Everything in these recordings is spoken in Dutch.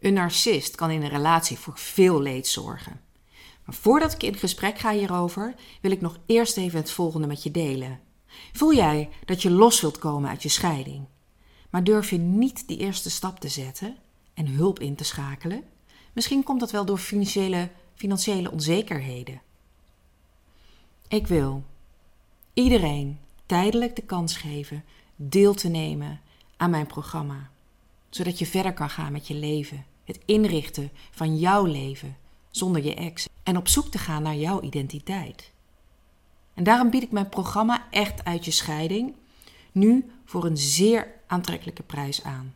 Een narcist kan in een relatie voor veel leed zorgen. Maar voordat ik in gesprek ga hierover, wil ik nog eerst even het volgende met je delen. Voel jij dat je los wilt komen uit je scheiding, maar durf je niet die eerste stap te zetten en hulp in te schakelen? Misschien komt dat wel door financiële, financiële onzekerheden. Ik wil iedereen tijdelijk de kans geven deel te nemen aan mijn programma, zodat je verder kan gaan met je leven, het inrichten van jouw leven zonder je ex en op zoek te gaan naar jouw identiteit. En daarom bied ik mijn programma Echt uit je scheiding nu voor een zeer aantrekkelijke prijs aan.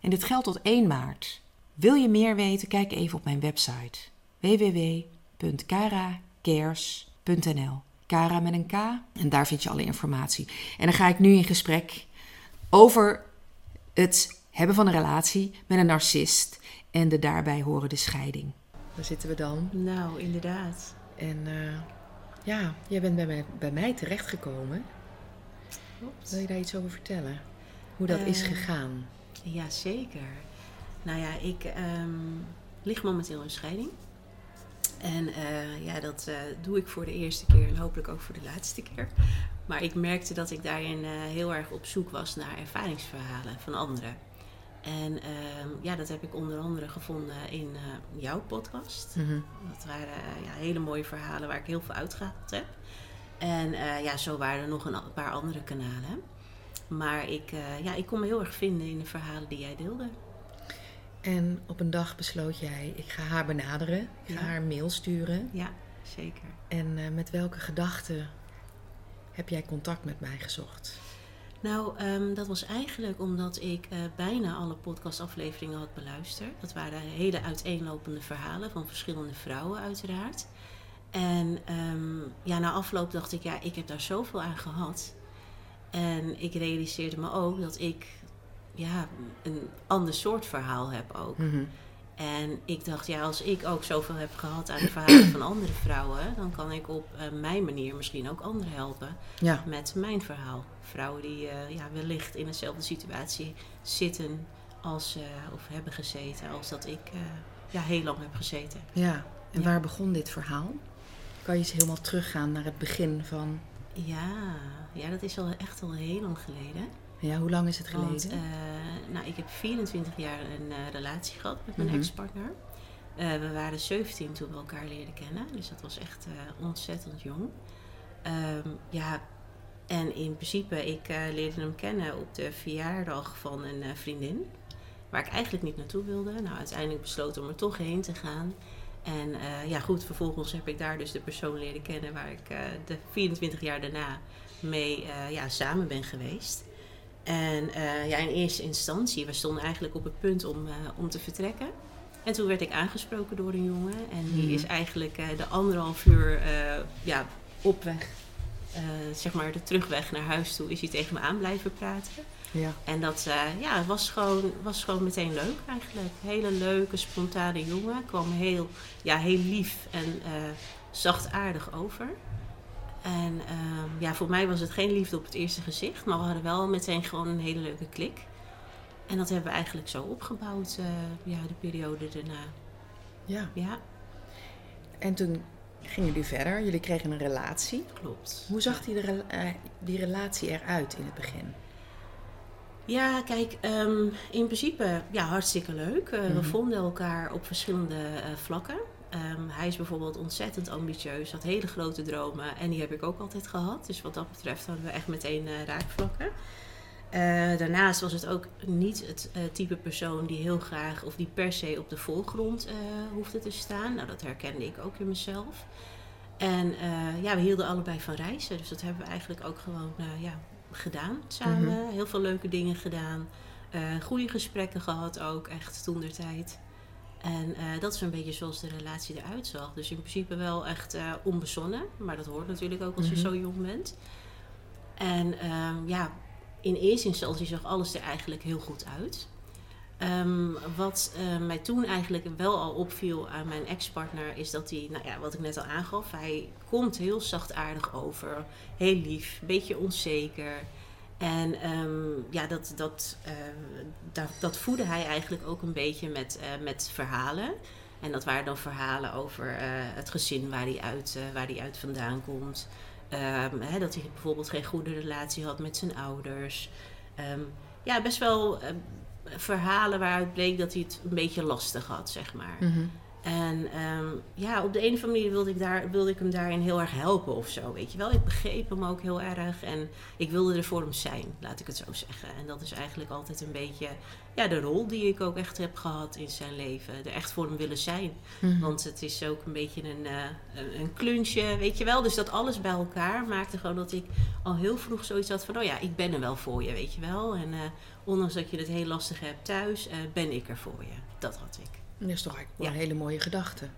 En dit geldt tot 1 maart. Wil je meer weten? Kijk even op mijn website www.karacares.nl. Kara met een K en daar vind je alle informatie. En dan ga ik nu in gesprek over het hebben van een relatie met een narcist en de daarbij horende scheiding. Daar zitten we dan. Nou, inderdaad. En uh, ja, jij bent bij mij, bij mij terechtgekomen. Klopt. Wil je daar iets over vertellen? Hoe dat uh, is gegaan? Ja, zeker. Nou ja, ik um, lig momenteel in scheiding. En uh, ja, dat doe ik voor de eerste keer en hopelijk ook voor de laatste keer. Maar ik merkte dat ik daarin heel erg op zoek was naar ervaringsverhalen van anderen. En uh, ja, dat heb ik onder andere gevonden in uh, jouw podcast. Mm -hmm. Dat waren uh, ja, hele mooie verhalen waar ik heel veel uitgehaald heb. En uh, ja, zo waren er nog een paar andere kanalen. Maar ik, ja, ik kon me heel erg vinden in de verhalen die jij deelde. En op een dag besloot jij, ik ga haar benaderen. Ik ga haar mail sturen. Ja, zeker. En met welke gedachten heb jij contact met mij gezocht? Nou, um, dat was eigenlijk omdat ik uh, bijna alle podcastafleveringen had beluisterd. Dat waren hele uiteenlopende verhalen van verschillende vrouwen uiteraard. En um, ja, na afloop dacht ik, ja, ik heb daar zoveel aan gehad. En ik realiseerde me ook dat ik ja, een ander soort verhaal heb ook. Mm -hmm. En ik dacht, ja, als ik ook zoveel heb gehad aan de verhalen van andere vrouwen, dan kan ik op uh, mijn manier misschien ook anderen helpen ja. met mijn verhaal. Vrouwen die uh, ja, wellicht in dezelfde situatie zitten als, uh, of hebben gezeten als dat ik ja, heel lang heb gezeten. Ja, en ja. waar begon dit verhaal? Kan je eens helemaal teruggaan naar het begin van. Ja, ja dat is al echt al heel lang geleden. Ja, hoe lang is het geleden? Want, uh, nou, ik heb 24 jaar een uh, relatie gehad met mijn mm -hmm. ex-partner. Uh, we waren 17 toen we elkaar leerden kennen. Dus dat was echt ontzettend jong. Um, ja, en in principe, ik leerde hem kennen op de verjaardag van een vriendin. Waar ik eigenlijk niet naartoe wilde. Nou, uiteindelijk besloten om er toch heen te gaan. En ja, goed, vervolgens heb ik daar dus de persoon leren kennen waar ik de 24 jaar daarna mee ja, samen ben geweest. En ja, in eerste instantie, we stonden eigenlijk op het punt om, om te vertrekken. En toen werd ik aangesproken door een jongen. En die mm. is eigenlijk de anderhalf uur ja, op weg, zeg maar de terugweg naar huis toe, is hij tegen me aan blijven praten. Ja. En dat ja, was, gewoon, was gewoon meteen leuk eigenlijk. Hele leuke, spontane jongen. Kwam heel, ja, heel lief en zachtaardig over. En uh, ja, voor mij was het geen liefde op het eerste gezicht, maar we hadden wel meteen gewoon een hele leuke klik. En dat hebben we eigenlijk zo opgebouwd, ja, de periode daarna. Ja. ja. En toen gingen jullie verder, jullie kregen een relatie. Klopt. Hoe zag die, uh, die relatie eruit in het begin? Ja, kijk, um, in principe ja, hartstikke leuk. Uh, mm -hmm. We vonden elkaar op verschillende vlakken. Um, hij is bijvoorbeeld ontzettend ambitieus, had hele grote dromen en die heb ik ook altijd gehad. Dus wat dat betreft hadden we echt meteen raakvlakken. Uh, daarnaast was het ook niet het uh, type persoon die heel graag of die per se op de voorgrond hoefde te staan. Nou, dat herkende ik ook in mezelf. En ja, we hielden allebei van reizen, dus dat hebben we eigenlijk ook gewoon ja, gedaan samen. Mm -hmm. Heel veel leuke dingen gedaan. goede gesprekken gehad ook, echt toen der tijd. En uh, dat is een beetje zoals de relatie eruit zag. Dus in principe wel echt uh, onbezonnen. Maar dat hoort natuurlijk ook als je mm -hmm. zo jong bent. En uh, ja, in eerste instantie zag alles er eigenlijk heel goed uit. Um, wat uh, mij toen eigenlijk wel al opviel aan mijn ex-partner is dat hij, nou ja, wat ik net al aangaf, hij komt heel zachtaardig over, heel lief, een beetje onzeker. En ehm, ja, dat, uh, dat, dat voedde hij eigenlijk ook een beetje met, uh, met verhalen. En dat waren dan verhalen over het gezin waar hij uit, waar hij uit vandaan komt. Um, hè, dat hij bijvoorbeeld geen goede relatie had met zijn ouders. Um, ja, best wel verhalen waaruit bleek dat hij het een beetje lastig had, zeg maar. Mhm. En ehm, ja, op de een of andere manier wilde ik, daar, wilde ik hem daarin heel erg helpen of zo, weet je wel. Ik begreep hem ook heel erg en ik wilde er voor hem zijn, laat ik het zo zeggen. En dat is eigenlijk altijd een beetje ja, de rol die ik ook echt heb gehad in zijn leven. Er echt voor hem willen zijn. Mhm. Want het is ook een beetje een, eh, een, klunsje, weet je wel. Dus dat alles bij elkaar maakte gewoon dat ik al heel vroeg zoiets had van... oh ja, ik ben er wel voor je, weet je wel. En eh, ondanks dat je het heel lastig hebt thuis, eh, ben ik er voor je. Dat had ik. Dat is toch eigenlijk Ja. een hele mooie gedachte.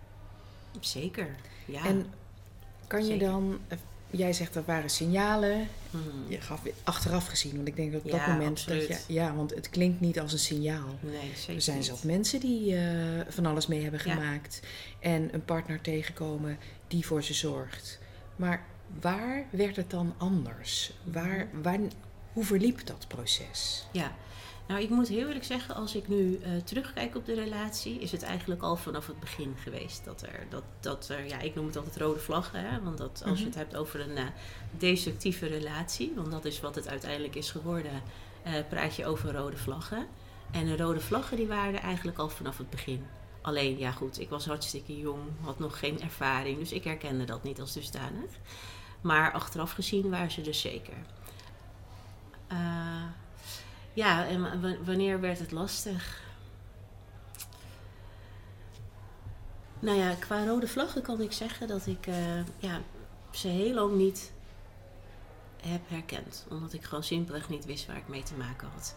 Zeker, ja. En kan je dan, jij zegt dat waren signalen, Mhm. je gaf weer achteraf gezien, want ik denk dat op dat moment dat je, ja, want het klinkt niet als een signaal. Nee, zeker Er zijn zelfs mensen die eh, van alles mee hebben Ja. gemaakt en een partner tegenkomen die voor ze zorgt. Maar waar werd het dan anders? Waar, Mhm. waar, hoe verliep dat proces? Ja, nou ik moet heel eerlijk zeggen, als ik nu eh, terugkijk op de relatie, is het eigenlijk al vanaf het begin geweest. Dat er, dat, dat er ja, ik noem het altijd rode vlaggen, hè? want dat, als je Mhm. het hebt over een eh, destructieve relatie, want dat is wat het uiteindelijk is geworden, eh, praat je over rode vlaggen. En de rode vlaggen die waren er eigenlijk al vanaf het begin. Alleen, ja goed, ik was hartstikke jong, had nog geen ervaring, dus ik herkende dat niet als dusdanig. Maar achteraf gezien waren ze er zeker. Ja, en wa- wa- wanneer werd het lastig? Nou ja, qua rode vlaggen kan ik zeggen dat ik eh, ja, ze heel lang niet heb herkend. Omdat ik gewoon simpelweg niet wist waar ik mee te maken had.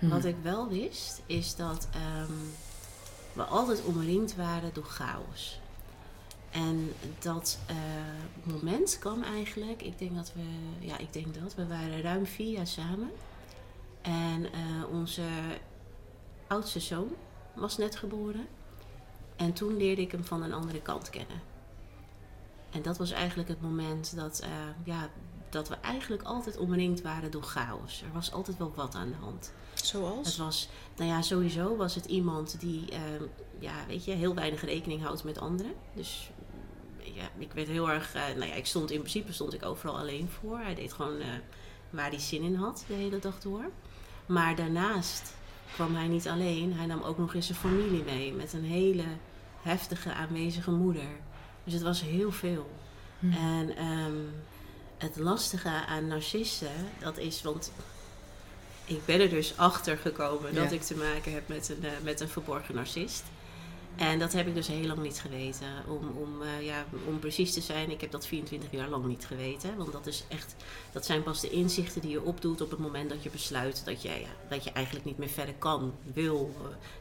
Wat ik wel wist, is dat ehm, we altijd omringd waren door chaos. En dat eh, moment kwam eigenlijk, ik denk dat we, ja, ik denk dat, we waren ruim vier jaar samen. En eh, onze oudste zoon was net geboren. En toen leerde ik hem van een andere kant kennen. En dat was eigenlijk het moment dat, eh, ja, dat we eigenlijk altijd omringd waren door chaos. Er was altijd wel wat aan de hand. Het Zoals? was, nou ja, sowieso was het iemand die, ehm, ja, weet je, heel weinig rekening houdt met anderen. Dus ja, ik werd heel erg, eh, nou ja, ik stond in principe stond ik overal alleen voor. Hij deed gewoon waar hij zin in had de hele dag door. Maar daarnaast kwam hij niet alleen, hij nam ook nog eens zijn familie mee met een hele heftige aanwezige moeder. Dus het was heel veel. Hm. En ehm, het lastige aan narcisten, dat is, want ik ben er dus achter gekomen dat ik te maken heb met een, eh, met een verborgen narcist. En dat heb ik dus heel lang niet geweten. Om, om, eh, ja, om precies te zijn, ik heb dat 24 jaar lang niet geweten. Want dat, is echt, dat zijn pas de inzichten die je opdoet op het moment dat je besluit dat je, ja, dat je eigenlijk niet meer verder kan, wil.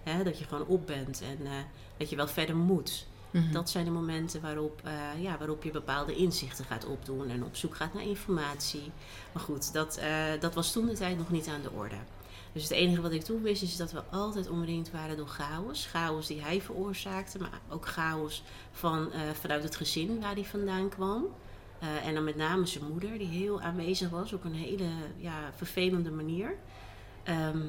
eh, hè, dat je gewoon op bent en eh, dat je wel verder moet. Mhm. Dat zijn de momenten waarop, ja, waarop je bepaalde inzichten gaat opdoen en op zoek gaat naar informatie. Maar goed, dat, dat was toen de tijd nog niet aan de orde. Dus het enige wat ik toen wist is dat we altijd omringd waren door chaos. Chaos die hij veroorzaakte, maar ook chaos van, eh, vanuit het gezin waar hij vandaan kwam. Eh, en dan met name zijn moeder, die heel aanwezig was op een hele ja, vervelende manier. Ehm,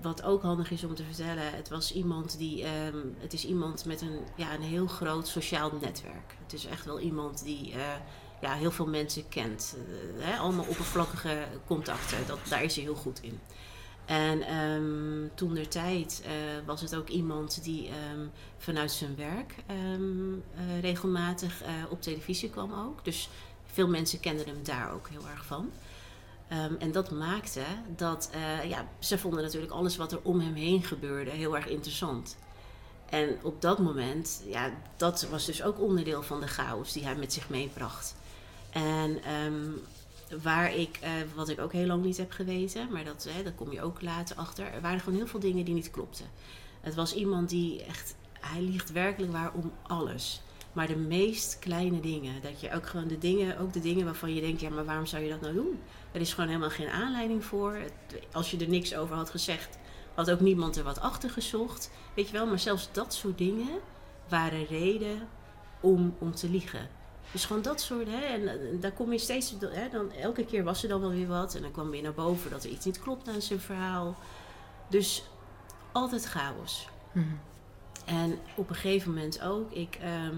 wat ook handig is om te vertellen, het was iemand die, ehm, het is iemand met een, ja, een heel groot sociaal netwerk. Het is echt wel iemand die eh, ja, heel veel mensen kent. Eh, hè, allemaal oppervlakkige contacten, dat, daar is hij heel goed in. En ehm, toen der tijd eh, was het ook iemand die ehm, vanuit zijn werk ehm, eh, regelmatig op televisie kwam ook. Dus veel mensen kenden hem daar ook heel erg van. En dat maakte dat, ja, ze vonden natuurlijk alles wat er om hem heen gebeurde heel erg interessant. En op dat moment, ja, dat was dus ook onderdeel van de chaos die hij met zich meebracht. En ehm, waar ik, eh, wat ik ook heel lang niet heb geweten, maar dat, hè, daar kom je ook later achter, er waren gewoon heel veel dingen die niet klopten. Het was iemand die echt, hij liegt werkelijk waar om alles. Maar de meest kleine dingen, dat je ook gewoon de dingen, ook de dingen waarvan je denkt, ja, maar waarom zou je dat nou doen? Er is gewoon helemaal geen aanleiding voor. Als je er niks over had gezegd, had ook niemand er wat achter gezocht. Weet je wel, maar zelfs dat soort dingen waren reden om, om te liegen. Dus gewoon dat soort, hè, en, en daar kom je steeds, hè, dan, elke keer was er dan wel weer wat. En dan kwam weer naar boven dat er iets niet klopt aan zijn verhaal. Dus altijd chaos. Mhm. En op een gegeven moment ook, ik, ehm,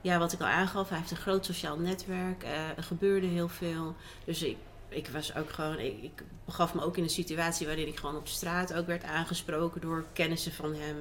ja, wat ik al aangaf, hij heeft een groot sociaal netwerk, eh, er gebeurde heel veel. Dus ik, ik was ook gewoon, ik, ik begaf me ook in een situatie waarin ik gewoon op straat ook werd aangesproken door kennissen van hem.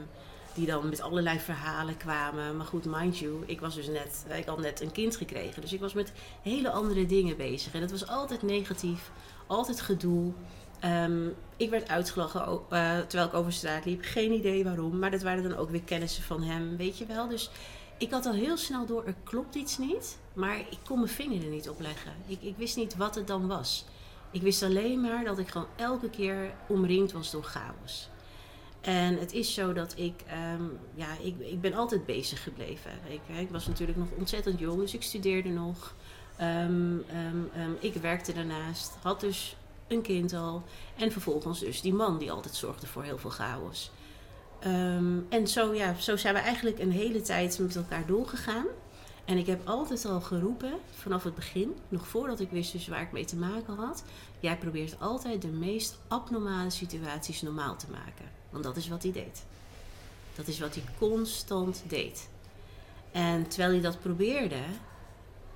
Die dan met allerlei verhalen kwamen. Maar goed, mind you, ik was dus net, ik had net een kind gekregen. Dus ik was met hele andere dingen bezig. En het was altijd negatief, altijd gedoe. Ehm, ik werd uitgelachen eh, terwijl ik over straat liep. Geen idee waarom. Maar dat waren dan ook weer kennissen van hem, weet je wel. Dus ik had al heel snel door, er klopt iets niet. Maar ik kon mijn vinger er niet op leggen. Ik, ik wist niet wat het dan was. Ik wist alleen maar dat ik gewoon elke keer omringd was door chaos. En het is zo dat ik, ehm, ja, ik, ik ben altijd bezig gebleven. Ik, ik was natuurlijk nog ontzettend jong, dus ik studeerde nog. Ehm, ehm, ik werkte daarnaast, had dus een kind al. En vervolgens dus die man die altijd zorgde voor heel veel chaos. En zo, ja, zo zijn we eigenlijk een hele tijd met elkaar doorgegaan. En ik heb altijd al geroepen, vanaf het begin, nog voordat ik wist dus waar ik mee te maken had. Jij probeert altijd de meest abnormale situaties normaal te maken. Want dat is wat hij deed. Dat is wat hij constant deed. En terwijl hij dat probeerde,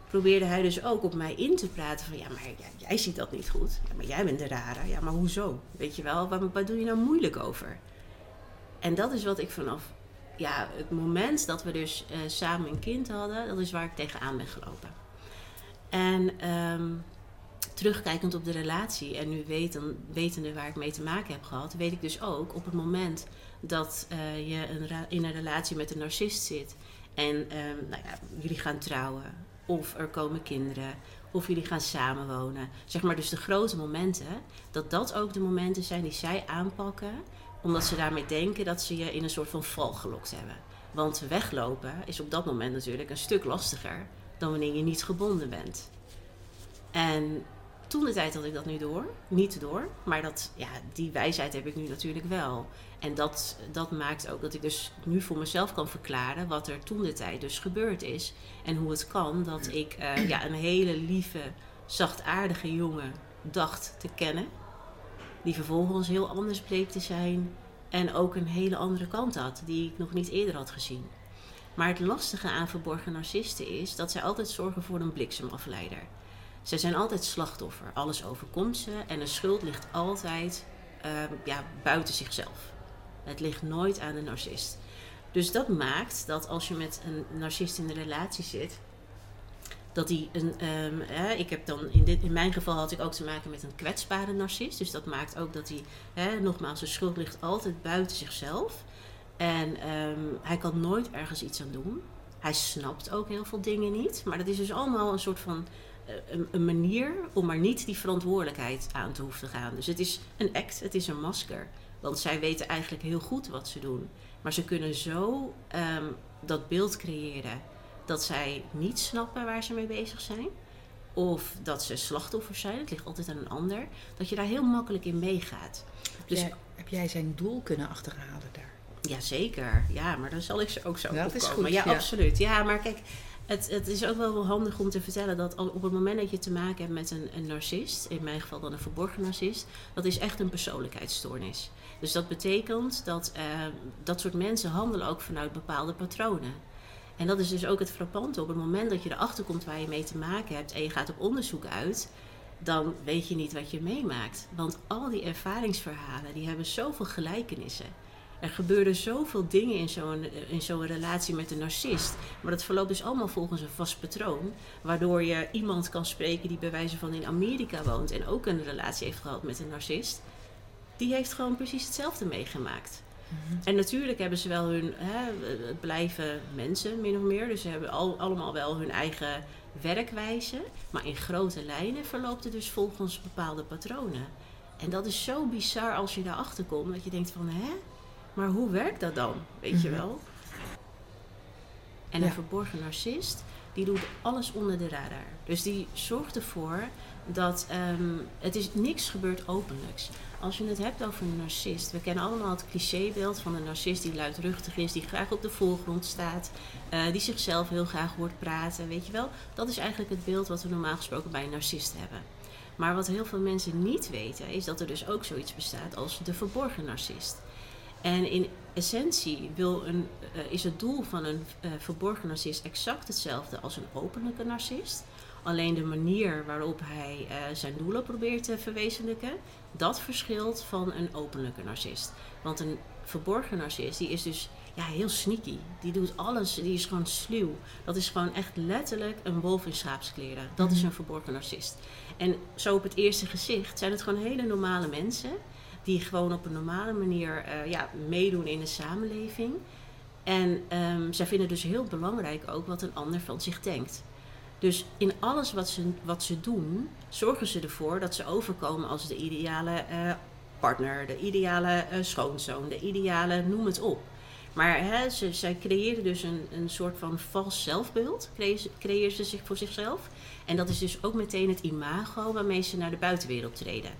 probeerde hij dus ook op mij in te praten van... Ja, maar jij, ziet dat niet goed. Ja, maar jij bent de rare. Ja, maar hoezo? Weet je wel, waar, waar doe je nou moeilijk over? En dat is wat ik vanaf ja, het moment dat we dus eh, samen een kind hadden... dat is waar ik tegenaan ben gelopen. En ehm, terugkijkend op de relatie en nu weten, wetende waar ik mee te maken heb gehad... weet ik dus ook op het moment dat eh, je in een relatie met een narcist zit... en ehm, nou ja, jullie gaan trouwen of er komen kinderen of jullie gaan samenwonen. Zeg maar dus de grote momenten, dat dat ook de momenten zijn die zij aanpakken, omdat ze daarmee denken dat ze je in een soort van val gelokt hebben. Want weglopen is op dat moment natuurlijk een stuk lastiger dan wanneer je niet gebonden bent. En toen de tijd had ik dat nu door, niet door, maar dat, ja, die wijsheid heb ik nu natuurlijk wel. En dat, dat maakt ook dat ik dus nu voor mezelf kan verklaren wat er toen de tijd dus gebeurd is. En hoe het kan dat ik eh, ja, een hele lieve, zachtaardige jongen dacht te kennen. Die vervolgens heel anders bleek te zijn. En ook een hele andere kant had, die ik nog niet eerder had gezien. Maar het lastige aan verborgen narcisten is dat zij altijd zorgen voor een bliksemafleider. Zij zijn altijd slachtoffer. Alles overkomt ze en de schuld ligt altijd ehm, ja, buiten zichzelf. Het ligt nooit aan de narcist. Dus dat maakt dat als je met een narcist in een relatie zit, dat die een. ehm, ik heb dan in, dit, in mijn geval had ik ook te maken met een kwetsbare narcist. Dus dat maakt ook dat hij, nogmaals, de schuld ligt altijd buiten zichzelf. En ehm, hij kan nooit ergens iets aan doen. Hij snapt ook heel veel dingen niet. Maar dat is dus allemaal een soort van een, een manier om maar niet die verantwoordelijkheid aan te hoeven te gaan. Dus het is een act, het is een masker. Want zij weten eigenlijk heel goed wat ze doen. Maar ze kunnen zo ehm, dat beeld creëren dat zij niet snappen waar ze mee bezig zijn. Of dat ze slachtoffers zijn, het ligt altijd aan een ander. Dat je daar heel makkelijk in meegaat. Heb, Dus- jij, heb jij zijn doel kunnen achterhalen daar? Jazeker, ja, maar dan zal ik ze ook zo Dat is goed, ja, ja. absoluut. Ja, maar kijk, het, het is ook wel handig om te vertellen dat op het moment dat je te maken hebt met een, een narcist, in mijn geval dan een verborgen narcist, dat is echt een persoonlijkheidsstoornis. Dus dat betekent dat eh, dat soort mensen handelen ook vanuit bepaalde patronen. En dat is dus ook het frappante. Op het moment dat je erachter komt waar je mee te maken hebt en je gaat op onderzoek uit, dan weet je niet wat je meemaakt. Want al die ervaringsverhalen, die hebben zoveel gelijkenissen. Er gebeuren zoveel dingen in zo'n, in zo'n relatie met een narcist. Maar dat verloopt dus allemaal volgens een vast patroon. Waardoor je iemand kan spreken die bij wijze van in Amerika woont en ook een relatie heeft gehad met een narcist. Die heeft gewoon precies hetzelfde meegemaakt. En natuurlijk hebben ze wel hun, hè, het blijven mensen min of meer. Dus ze hebben al, allemaal wel hun eigen werkwijze. Maar in grote lijnen verloopt het dus volgens bepaalde patronen. En dat is zo bizar als je daarachter komt. Dat je denkt van, hè? Maar hoe werkt dat dan? Weet je Mhm. wel? En een verborgen narcist die doet alles onder de radar. Dus die zorgt ervoor dat ehm, het is niks gebeurt openlijks. Als je het hebt over een narcist, we kennen allemaal het clichébeeld van een narcist die luidruchtig is, die graag op de voorgrond staat, eh, die zichzelf heel graag hoort praten, weet je wel. Dat is eigenlijk het beeld wat we normaal gesproken bij een narcist hebben. Maar wat heel veel mensen niet weten, is dat er dus ook zoiets bestaat als de verborgen narcist. En in essentie wil een, uh, is het doel van een uh, verborgen narcist exact hetzelfde als een openlijke narcist. Alleen de manier waarop hij uh, zijn doelen probeert te verwezenlijken, dat verschilt van een openlijke narcist. Want een verborgen narcist, die is dus ja, heel sneaky. Die doet alles, die is gewoon sluw. Dat is gewoon echt letterlijk een wolf in schaapskleren. Dat is een verborgen narcist. En zo op het eerste gezicht zijn het gewoon hele normale mensen die gewoon op een normale manier uh, ja, meedoen in de samenleving. En um, zij vinden dus heel belangrijk ook wat een ander van zich denkt. Dus in alles wat ze, wat ze doen, zorgen ze ervoor dat ze overkomen als de ideale uh, partner, de ideale uh, schoonzoon, de ideale noem het op. Maar hè, ze, zij creëren dus een, een soort van vals zelfbeeld, creëren ze zich voor zichzelf. En dat is dus ook meteen het imago waarmee ze naar de buitenwereld treden.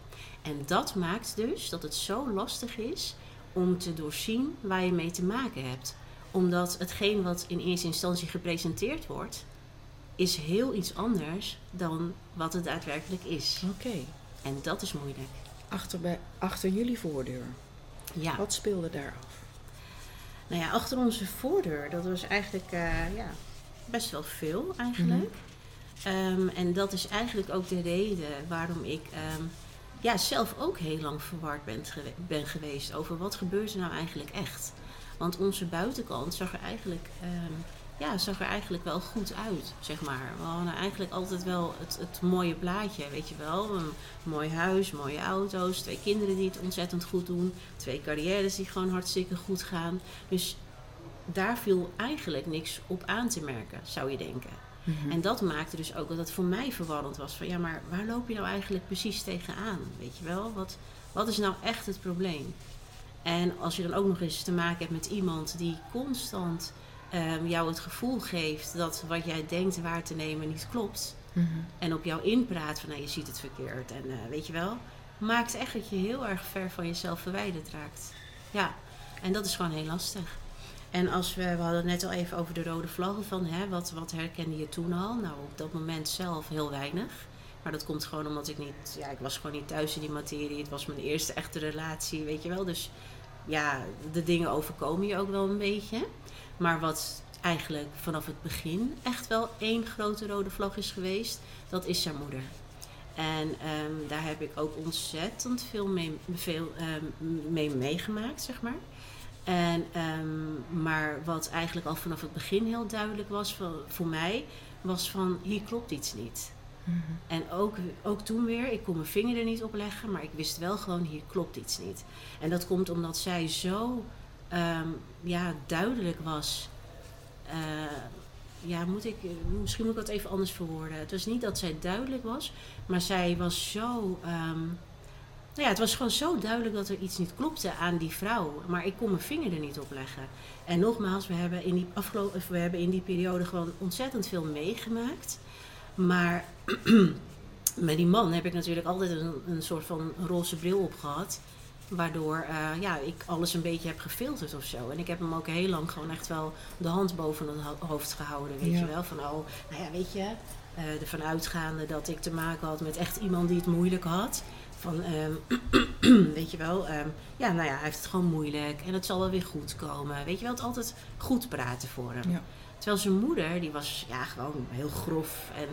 En dat maakt dus dat het zo lastig is om te doorzien waar je mee te maken hebt. Omdat hetgeen wat in eerste instantie gepresenteerd wordt, is heel iets anders dan wat het daadwerkelijk is. Oké. Okay. En dat is moeilijk. Achter, bij, achter jullie voordeur. Ja. Wat speelde daar af? Nou ja, achter onze voordeur, dat was eigenlijk uh, ja, best wel veel eigenlijk. Mm -hmm. um, en dat is eigenlijk ook de reden waarom ik um, ja, zelf ook heel lang verward ben, gewe ben geweest over wat gebeurt er nou eigenlijk echt. Want onze buitenkant zag er eigenlijk, um, ja, zag er eigenlijk wel goed uit, zeg maar. We hadden eigenlijk altijd wel het, het mooie plaatje, weet je wel. Een mooi huis, mooie auto's, twee kinderen die het ontzettend goed doen. Twee carrières die gewoon hartstikke goed gaan. Dus daar viel eigenlijk niks op aan te merken, zou je denken. Mm -hmm. En dat maakte dus ook dat het voor mij verwarrend was. Van ja, maar waar loop je nou eigenlijk precies tegenaan? Weet je wel? Wat, wat is nou echt het probleem? En als je dan ook nog eens te maken hebt met iemand die constant um, jou het gevoel geeft dat wat jij denkt waar te nemen niet klopt. Mm -hmm. En op jou inpraat van nou, je ziet het verkeerd. En uh, weet je wel, maakt echt dat je heel erg ver van jezelf verwijderd raakt. Ja, en dat is gewoon heel lastig. En als we, we hadden het net al even over de rode vlaggen van hè, wat, wat herkende je toen al? Nou, op dat moment zelf heel weinig. Maar dat komt gewoon omdat ik niet, ja, ik was gewoon niet thuis in die materie. Het was mijn eerste echte relatie, weet je wel. Dus ja, de dingen overkomen je ook wel een beetje. Maar wat eigenlijk vanaf het begin echt wel één grote rode vlag is geweest, dat is zijn moeder. En um, daar heb ik ook ontzettend veel veel, um, mee meegemaakt, zeg maar. En, um, maar wat eigenlijk al vanaf het begin heel duidelijk was voor, voor mij, was van hier klopt iets niet. Mm -hmm. En ook, ook toen weer, ik kon mijn vinger er niet op leggen, maar ik wist wel gewoon hier klopt iets niet. En dat komt omdat zij zo um, ja, duidelijk was. Uh, ja, moet ik, misschien moet ik dat even anders verwoorden. Het was niet dat zij duidelijk was, maar zij was zo. Um, nou ja, het was gewoon zo duidelijk dat er iets niet klopte aan die vrouw. Maar ik kon mijn vinger er niet op leggen. En nogmaals, we hebben in die, afgelopen, we hebben in die periode gewoon ontzettend veel meegemaakt. Maar met die man heb ik natuurlijk altijd een, een soort van roze bril op gehad. Waardoor uh, ja, ik alles een beetje heb gefilterd of zo. En ik heb hem ook heel lang gewoon echt wel de hand boven het hoofd gehouden. Weet ja. je wel? Van oh, nou ja, weet je, uh, ervan uitgaande dat ik te maken had met echt iemand die het moeilijk had. Van, um, weet je wel, um, ja, nou ja, hij heeft het gewoon moeilijk en het zal wel weer goed komen. Weet je wel, het altijd goed praten voor hem. Ja. Terwijl zijn moeder, die was ja, gewoon heel grof en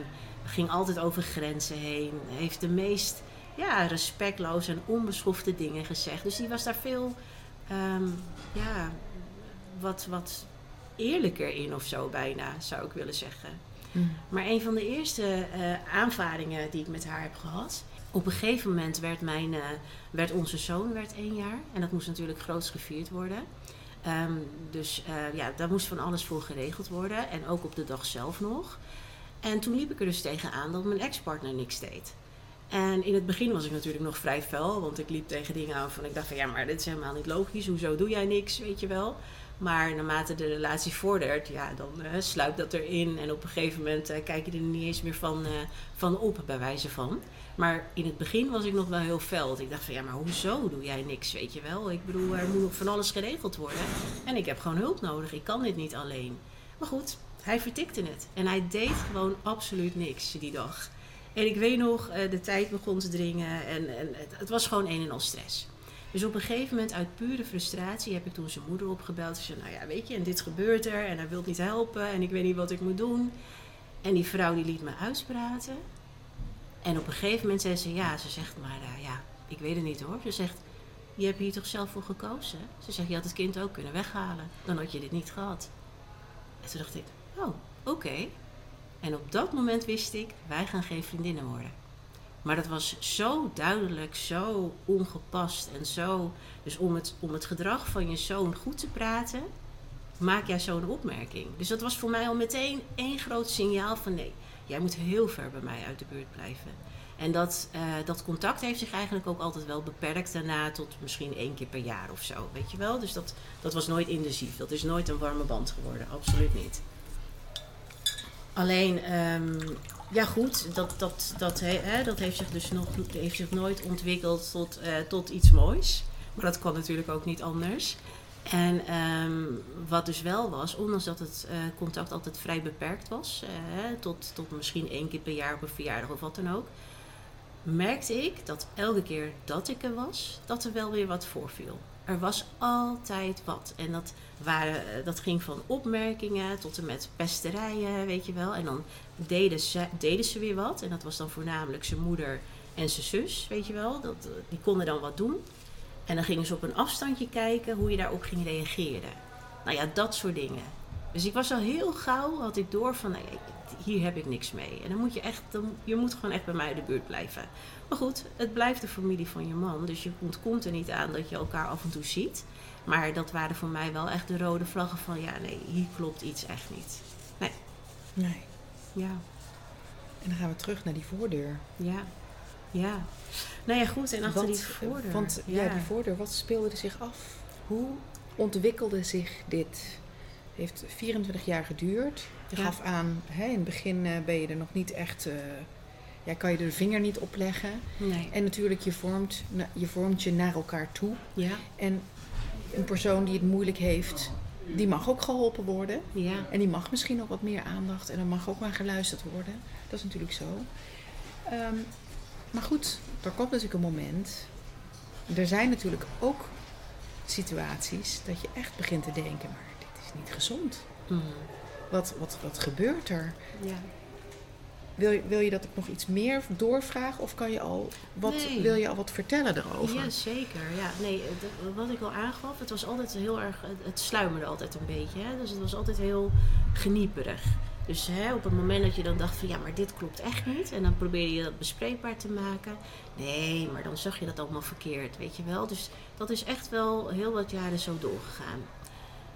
ging altijd over grenzen heen. Heeft de meest ja, respectloze en onbeschofte dingen gezegd. Dus die was daar veel, um, ja, wat, wat eerlijker in of zo bijna, zou ik willen zeggen. Mm. Maar een van de eerste uh, aanvaringen die ik met haar heb gehad op een gegeven moment werd, mijn, uh, werd onze zoon werd één jaar. En dat moest natuurlijk groots gevierd worden. Um, dus uh, ja, daar moest van alles voor geregeld worden. En ook op de dag zelf nog. En toen liep ik er dus tegenaan dat mijn ex-partner niks deed. En in het begin was ik natuurlijk nog vrij fel. Want ik liep tegen dingen aan van ik dacht van ja, maar dit is helemaal niet logisch. Hoezo doe jij niks, weet je wel. Maar naarmate de relatie vordert, ja, dan eh, sluipt dat erin. En op een gegeven moment eh, kijk je er niet eens meer van, eh, van op, bij wijze van. Maar in het begin was ik nog wel heel fel. Ik dacht van, ja, maar hoezo doe jij niks, weet je wel? Ik bedoel, er moet nog van alles geregeld worden. En ik heb gewoon hulp nodig. Ik kan dit niet alleen. Maar goed, hij vertikte het. En hij deed gewoon absoluut niks die dag. En ik weet nog, de tijd begon te dringen en, en het, het was gewoon een en al stress. Dus op een gegeven moment, uit pure frustratie, heb ik toen zijn moeder opgebeld. Ze zei, nou ja, weet je, en dit gebeurt er en hij wil niet helpen en ik weet niet wat ik moet doen. En die vrouw die liet me uitspraten. En op een gegeven moment zei ze, ja, ze zegt, maar uh, ja, ik weet het niet hoor. Ze zegt, je hebt hier toch zelf voor gekozen? Ze zegt, je had het kind ook kunnen weghalen. Dan had je dit niet gehad. En toen dacht ik, oh, oké. En op dat moment wist ik, wij gaan geen vriendinnen worden. Maar dat was zo duidelijk, zo ongepast en zo. Dus om het, om het gedrag van je zoon goed te praten, maak jij zo'n opmerking. Dus dat was voor mij al meteen één groot signaal van nee, jij moet heel ver bij mij uit de buurt blijven. En dat, uh, dat contact heeft zich eigenlijk ook altijd wel beperkt daarna tot misschien één keer per jaar of zo, weet je wel. Dus dat, dat was nooit intensief, dat is nooit een warme band geworden, absoluut niet. Alleen, um, ja goed, dat, dat, dat, hè, dat heeft zich dus nog heeft zich nooit ontwikkeld tot, uh, tot iets moois. Maar dat kan natuurlijk ook niet anders. En um, wat dus wel was, ondanks dat het uh, contact altijd vrij beperkt was, uh, tot, tot misschien één keer per jaar op een verjaardag of wat dan ook, merkte ik dat elke keer dat ik er was, dat er wel weer wat voorviel. Er was altijd wat. En dat, waren, dat ging van opmerkingen tot en met pesterijen, weet je wel. En dan deden ze, deden ze weer wat. En dat was dan voornamelijk zijn moeder en zijn zus, weet je wel. Dat, die konden dan wat doen. En dan gingen ze op een afstandje kijken hoe je daarop ging reageren. Nou ja, dat soort dingen. Dus ik was al heel gauw, had ik door van, nee, hier heb ik niks mee. En dan moet je echt, dan, je moet gewoon echt bij mij in de buurt blijven. Maar goed, het blijft de familie van je man. Dus je ontkomt er niet aan dat je elkaar af en toe ziet. Maar dat waren voor mij wel echt de rode vlaggen van, ja, nee, hier klopt iets echt niet. Nee. Nee. Ja. En dan gaan we terug naar die voordeur. Ja. Ja. Nou ja, goed. En achter Wat, die voordeur. Want ja. die voordeur, wat speelde er zich af? Hoe ontwikkelde zich dit? Het heeft 24 jaar geduurd. Je Ja. gaf aan, hè, in het begin eh, ben je er nog niet echt... eh, ja, kan je er de vinger niet op leggen. Nee. En natuurlijk, je vormt, je vormt je naar elkaar toe. Ja. En een persoon die het moeilijk heeft, die mag ook geholpen worden. Ja. En die mag misschien nog wat meer aandacht en er mag ook maar geluisterd worden. Dat is natuurlijk zo. Ehm, maar goed, er komt natuurlijk een moment. Er zijn natuurlijk ook situaties dat je echt begint te denken, maar dit is niet gezond. Mhm. Wat, wat, wat gebeurt er? Ja. Wil je, wil je dat ik nog iets meer doorvraag of kan je al wat, Nee. wil je al wat vertellen erover? Ja, zeker. Ja, nee, dat- wat ik al aangaf, het was altijd heel erg, het- sluimerde altijd een beetje. Hè? Dus het was altijd heel genieperig. Dus hè, op het moment dat je dan dacht van ja, maar dit klopt echt niet. En dan probeerde je dat bespreekbaar te maken. Nee, maar dan zag je dat allemaal verkeerd, weet je wel. Dus dat is echt wel heel wat jaren zo doorgegaan.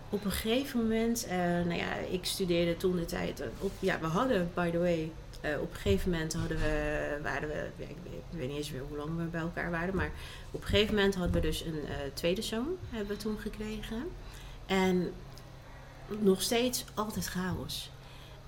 Op een gegeven moment, eh, nou ja, ik studeerde toen de tijd. eh, op, ja, we hadden, by the way, eh, op een gegeven moment hadden we, waren we, ik, weet, niet eens meer hoe lang we bij elkaar waren, maar op een gegeven moment hadden we dus een eh, tweede zoon, hebben toen gekregen. En nog steeds altijd chaos.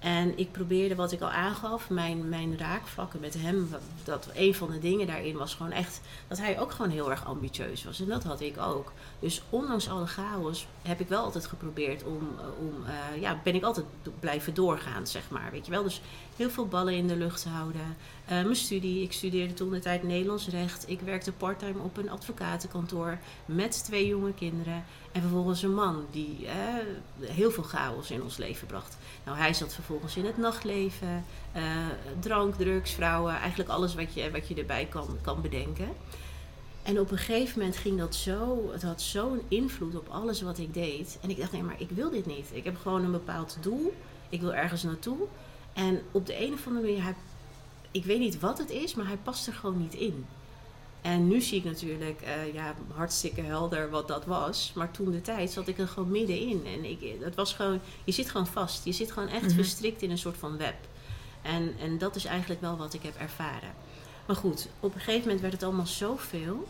En ik probeerde wat ik al aangaf, mijn, mijn raakvlakken met hem. Dat een van de dingen daarin was gewoon echt dat hij ook gewoon heel erg ambitieus was. En dat had ik ook. Dus ondanks alle chaos heb ik wel altijd geprobeerd om, eh, om eh, ja, ben ik altijd blijven doorgaan, zeg maar. Weet je wel? Dus heel veel ballen in de lucht houden. Eh, mijn studie, ik studeerde toen de tijd Nederlands recht. Ik werkte parttime op een advocatenkantoor met twee jonge kinderen. En vervolgens een man die heel veel chaos in ons leven bracht. Nou, hij zat vervolgens in het nachtleven, eh, drank, drugs, vrouwen, eigenlijk alles wat je, wat je erbij kan, kan bedenken. En op een gegeven moment ging dat zo, het had zo'n invloed op alles wat ik deed. En ik dacht, nee, maar ik wil dit niet. Ik heb gewoon een bepaald doel. Ik wil ergens naartoe. En op de een of andere manier, ik weet niet wat het is, maar hij past er gewoon niet in. En nu zie ik natuurlijk eh, ja, hartstikke helder wat dat was. Maar toen de tijd zat ik er gewoon middenin. En ik, het was gewoon, je zit gewoon vast. Je zit gewoon echt Mhm. verstrikt in een soort van web. En, en dat is eigenlijk wel wat ik heb ervaren. Maar goed, op een gegeven moment werd het allemaal zoveel.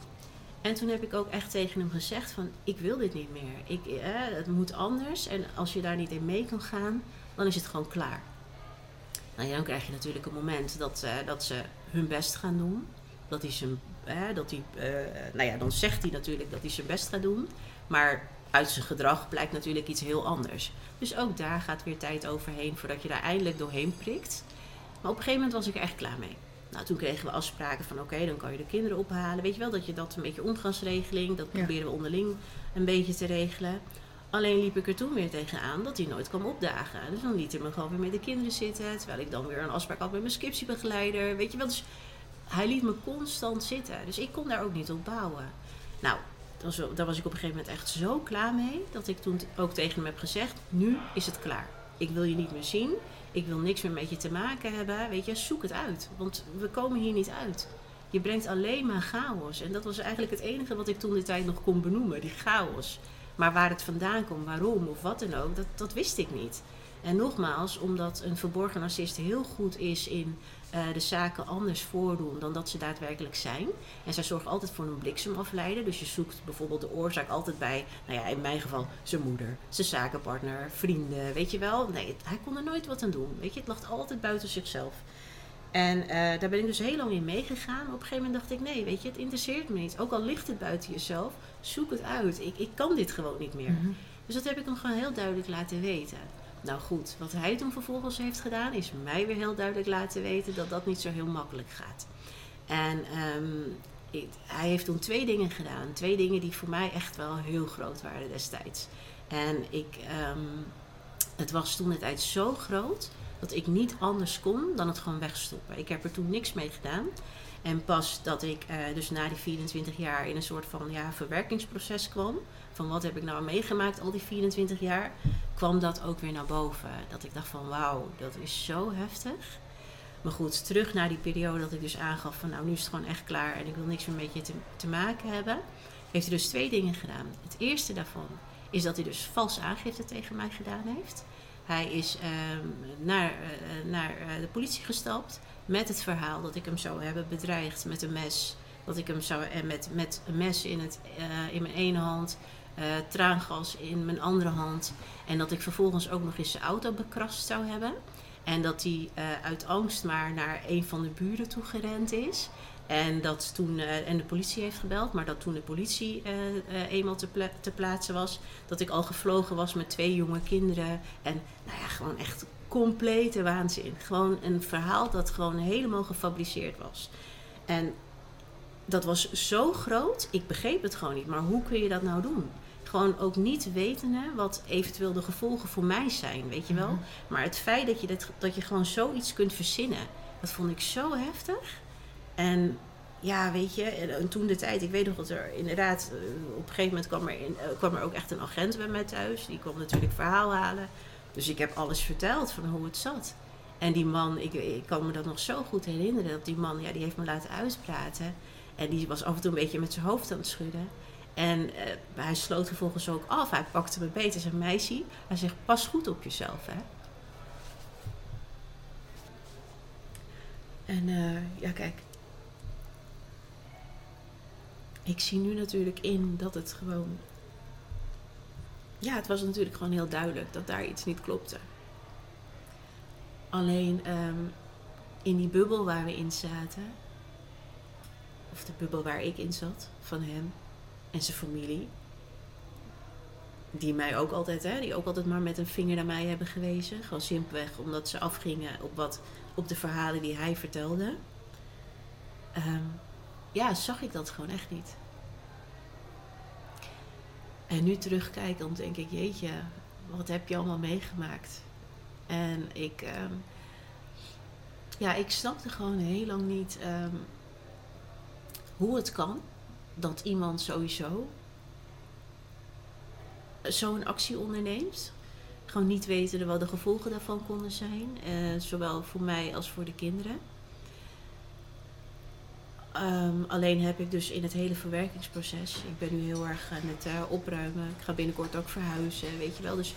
En toen heb ik ook echt tegen hem gezegd van, ik wil dit niet meer. Ik, eh, het moet anders. En als je daar niet in mee kan gaan, dan is het gewoon klaar. Nou ja, dan krijg je natuurlijk een moment dat, eh, dat ze hun best gaan doen. Dat hij zijn, eh, dat hij, eh, nou ja, dan zegt hij natuurlijk dat hij zijn best gaat doen. Maar uit zijn gedrag blijkt natuurlijk iets heel anders. Dus ook daar gaat weer tijd overheen voordat je daar eindelijk doorheen prikt. Maar op een gegeven moment was ik er echt klaar mee. Nou, toen kregen we afspraken van oké, dan kan je de kinderen ophalen. Weet je wel, dat je dat een beetje omgangsregeling, dat Ja. proberen we onderling een beetje te regelen. Alleen liep ik er toen weer tegenaan dat hij nooit kwam opdagen. Dus dan liet hij me gewoon weer met de kinderen zitten. Terwijl ik dan weer een afspraak had met mijn scriptiebegeleider. Weet je wel, dus hij liet me constant zitten. Dus ik kon daar ook niet op bouwen. Nou, daar was ik op een gegeven moment echt zo klaar mee. Dat ik toen ook tegen hem heb gezegd, nu is het klaar. Ik wil je niet meer zien. Ik wil niks meer met je te maken hebben. Weet je, zoek het uit. Want we komen hier niet uit. Je brengt alleen maar chaos. En dat was eigenlijk het enige wat ik toen de tijd nog kon benoemen. Die chaos. Maar waar het vandaan komt, waarom of wat dan ook, dat, dat wist ik niet. En nogmaals, omdat een verborgen narcist heel goed is in de zaken anders voordoen dan dat ze daadwerkelijk zijn. En zij zorgt altijd voor een bliksemafleider. Dus je zoekt bijvoorbeeld de oorzaak altijd bij, nou ja, in mijn geval zijn moeder, zijn zakenpartner, vrienden, weet je wel. Nee, hij kon er nooit wat aan doen. Weet je, het lag altijd buiten zichzelf. En eh, daar ben ik dus heel lang in meegegaan. Op een gegeven moment dacht ik, nee, weet je, het interesseert me niet. Ook al ligt het buiten jezelf, zoek het uit. Ik, ik kan dit gewoon niet meer. Mhm. Dus dat heb ik hem gewoon heel duidelijk laten weten. Nou goed, wat hij toen vervolgens heeft gedaan, is mij weer heel duidelijk laten weten dat dat niet zo heel makkelijk gaat. En ehm, hij heeft toen twee dingen gedaan. Twee dingen die voor mij echt wel heel groot waren destijds. En ik, ehm, het was toen de tijd zo groot dat ik niet anders kon dan het gewoon wegstoppen. Ik heb er toen niks mee gedaan. En pas dat ik eh, dus na die 24 jaar in een soort van ja, verwerkingsproces kwam. Van wat heb ik nou meegemaakt al die 24 jaar. Kwam dat ook weer naar boven. Dat ik dacht van wauw, dat is zo heftig. Maar goed, terug naar die periode dat ik dus aangaf van nou nu is het gewoon echt klaar. En ik wil niks meer met je te, te maken hebben. Heeft hij dus twee dingen gedaan. Het eerste daarvan is dat hij dus valse aangifte tegen mij gedaan heeft. Hij is ehm, naar, eh, naar eh, de politie gestapt met het verhaal dat ik hem zou hebben bedreigd met een mes. Dat ik hem zou en met, met een mes in, het, eh, in mijn ene hand, eh, traangas in mijn andere hand. En dat ik vervolgens ook nog eens zijn auto bekrast zou hebben. En dat hij eh, uit angst maar naar een van de buren toe gerend is. En, dat toen, eh, en de politie heeft gebeld, maar dat toen de politie eenmaal te, te plaatsen was, dat ik al gevlogen was met twee jonge kinderen. En nou ja, gewoon echt complete waanzin. Gewoon een verhaal dat gewoon helemaal gefabriceerd was. En dat was zo groot, ik begreep het gewoon niet. Maar hoe kun je dat nou doen? Gewoon ook niet wetende wat eventueel de gevolgen voor mij zijn, weet je wel. Mhm. Maar het feit dat je, dit, dat je gewoon zoiets kunt verzinnen, dat vond ik zo heftig. En ja, weet je, en, en toen de tijd, ik weet nog dat er inderdaad, eh, op een gegeven moment kwam er, in, eh, kwam er ook echt een agent bij mij thuis. Die kwam natuurlijk verhaal halen. Dus ik heb alles verteld van hoe het zat. En die man, ik, ik kan me dat nog zo goed herinneren, dat die man, ja, die heeft me laten uitpraten. En die was af en toe een beetje met zijn hoofd aan het schudden. En eh, hij sloot vervolgens ook af. Hij pakte me beet als een meisje. Hij zegt, pas goed op jezelf, hè. En eh, ja, kijk. Ik zie nu natuurlijk in dat het gewoon... Ja, het was natuurlijk gewoon heel duidelijk dat daar iets niet klopte. Alleen ehm, in die bubbel waar we in zaten... Of de bubbel waar ik in zat, van hem en zijn familie... Die mij ook altijd, hè, die ook altijd maar met een vinger naar mij hebben gewezen. Gewoon simpelweg omdat ze afgingen op wat op de verhalen die hij vertelde. Ehm, ja, zag ik dat gewoon echt niet. En nu terugkijkend denk ik, jeetje, wat heb je allemaal meegemaakt? En ik, ehm, ja, ik snapte gewoon heel lang niet ehm, hoe het kan dat iemand sowieso zo'n actie onderneemt. Gewoon niet weten wat de gevolgen daarvan konden zijn. eh, zowel voor mij als voor de kinderen. Ehm, alleen heb ik dus in het hele verwerkingsproces. Ik ben nu heel erg aan het eh, opruimen. Ik ga binnenkort ook verhuizen, weet je wel. Dus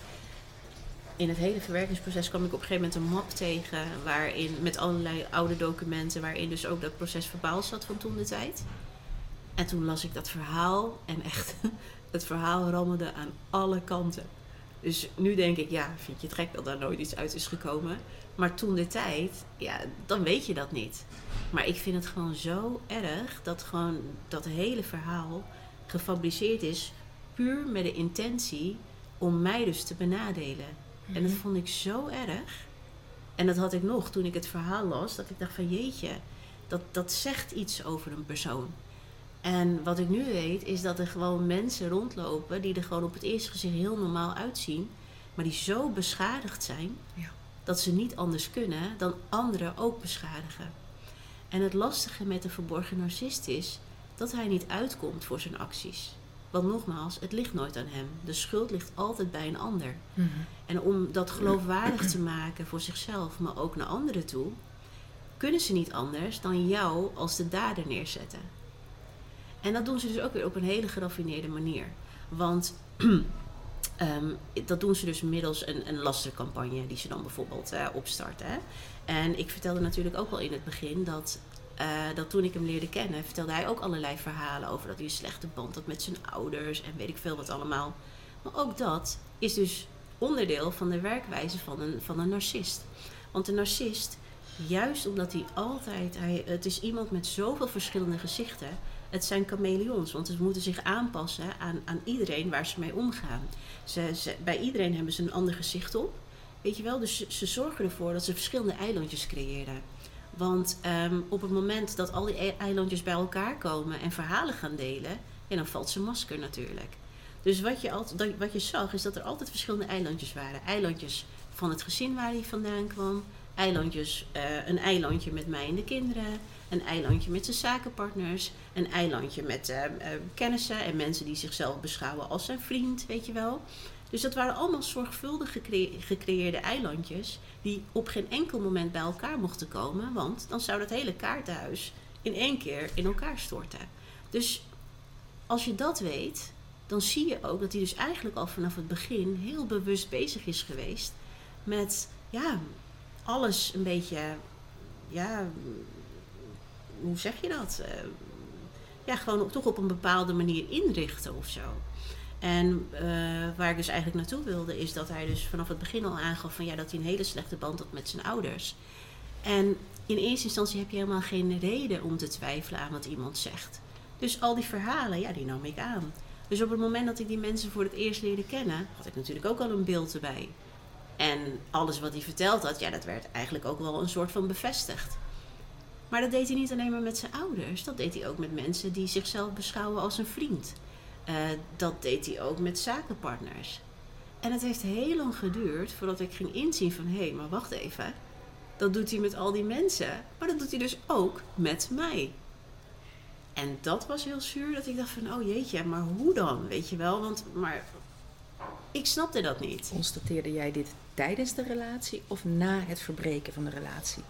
in het hele verwerkingsproces kwam ik op een gegeven moment een map tegen. Waarin, met allerlei oude documenten. Waarin dus ook dat proces verbaal zat van toen de tijd. En toen las ik dat verhaal en echt, het verhaal rammelde aan alle kanten. Dus nu denk ik, ja, vind je het gek dat daar nooit iets uit is gekomen? Maar toen de tijd, ja, dan weet je dat niet. Maar ik vind het gewoon zo erg dat gewoon dat hele verhaal gefabriceerd is puur met de intentie om mij dus te benadelen. En dat Mhm. vond ik zo erg. En dat had ik nog toen ik het verhaal las, dat ik dacht van jeetje, dat, dat zegt iets over een persoon. En wat ik nu weet, is dat er gewoon mensen rondlopen die er gewoon op het eerste gezicht heel normaal uitzien, maar die zo beschadigd zijn Ja. dat ze niet anders kunnen dan anderen ook beschadigen. En het lastige met een verborgen narcist is dat hij niet uitkomt voor zijn acties. Want nogmaals, het ligt nooit aan hem. De schuld ligt altijd bij een ander. Mhm. En om dat geloofwaardig te maken voor zichzelf, maar ook naar anderen toe, kunnen ze niet anders dan jou als de dader neerzetten. En dat doen ze dus ook weer op een hele geraffineerde manier. Want ehm, dat doen ze dus middels een, een lastercampagne die ze dan bijvoorbeeld eh, opstarten. En ik vertelde natuurlijk ook al in het begin dat, eh, dat toen ik hem leerde kennen, vertelde hij ook allerlei verhalen over dat hij een slechte band had met zijn ouders en weet ik veel wat allemaal. Maar ook dat is dus onderdeel van de werkwijze van een, van een narcist. Want een narcist, juist omdat hij altijd, hij, het is iemand met zoveel verschillende gezichten. Het zijn chameleons, want ze moeten zich aanpassen aan, aan iedereen waar ze mee omgaan. Ze, ze, bij iedereen hebben ze een ander gezicht op. Weet je wel, dus ze, ze zorgen ervoor dat ze verschillende eilandjes creëren. Want ehm, op het moment dat al die e- eilandjes bij elkaar komen en verhalen gaan delen, dan valt zijn masker natuurlijk. Dus wat je, altijd, wat je zag, is dat er altijd verschillende eilandjes waren. Eilandjes van het gezin waar hij vandaan kwam. Eilandjes, eh, een eilandje met mij en de kinderen. Een eilandje met zijn zakenpartners. Een eilandje met eh, kennissen en mensen die zichzelf beschouwen als zijn vriend, weet je wel. Dus dat waren allemaal zorgvuldig gecre- gecreëerde eilandjes die op geen enkel moment bij elkaar mochten komen, want dan zou dat hele kaartenhuis in één keer in elkaar storten. Dus als je dat weet, dan zie je ook dat hij dus eigenlijk al vanaf het begin heel bewust bezig is geweest met ja, alles een beetje, ja, hoe zeg je dat? Eh, ja, gewoon toch op een bepaalde manier inrichten of zo. En eh, waar ik dus eigenlijk naartoe wilde, is dat hij dus vanaf het begin al aangaf van ja, dat hij een hele slechte band had met zijn ouders. En in eerste instantie heb je helemaal geen reden om te twijfelen aan wat iemand zegt. Dus al die verhalen, ja, die nam ik aan. Dus op het moment dat ik die mensen voor het eerst leerde kennen, had ik natuurlijk ook al een beeld erbij. En alles wat hij verteld had, ja, dat werd eigenlijk ook wel een soort van bevestigd. Maar dat deed hij niet alleen maar met zijn ouders, dat deed hij ook met mensen die zichzelf beschouwen als een vriend. Eh, dat deed hij ook met zakenpartners. En het heeft heel lang geduurd voordat ik ging inzien van... hé, hey, maar wacht even. Dat doet hij met al die mensen. Maar dat doet hij dus ook met mij. En dat was heel zuur dat ik dacht van... oh jeetje, maar hoe dan? Weet je wel, want... Maar ik snapte dat niet. Constateerde jij dit tijdens de relatie of na het verbreken van de relatie?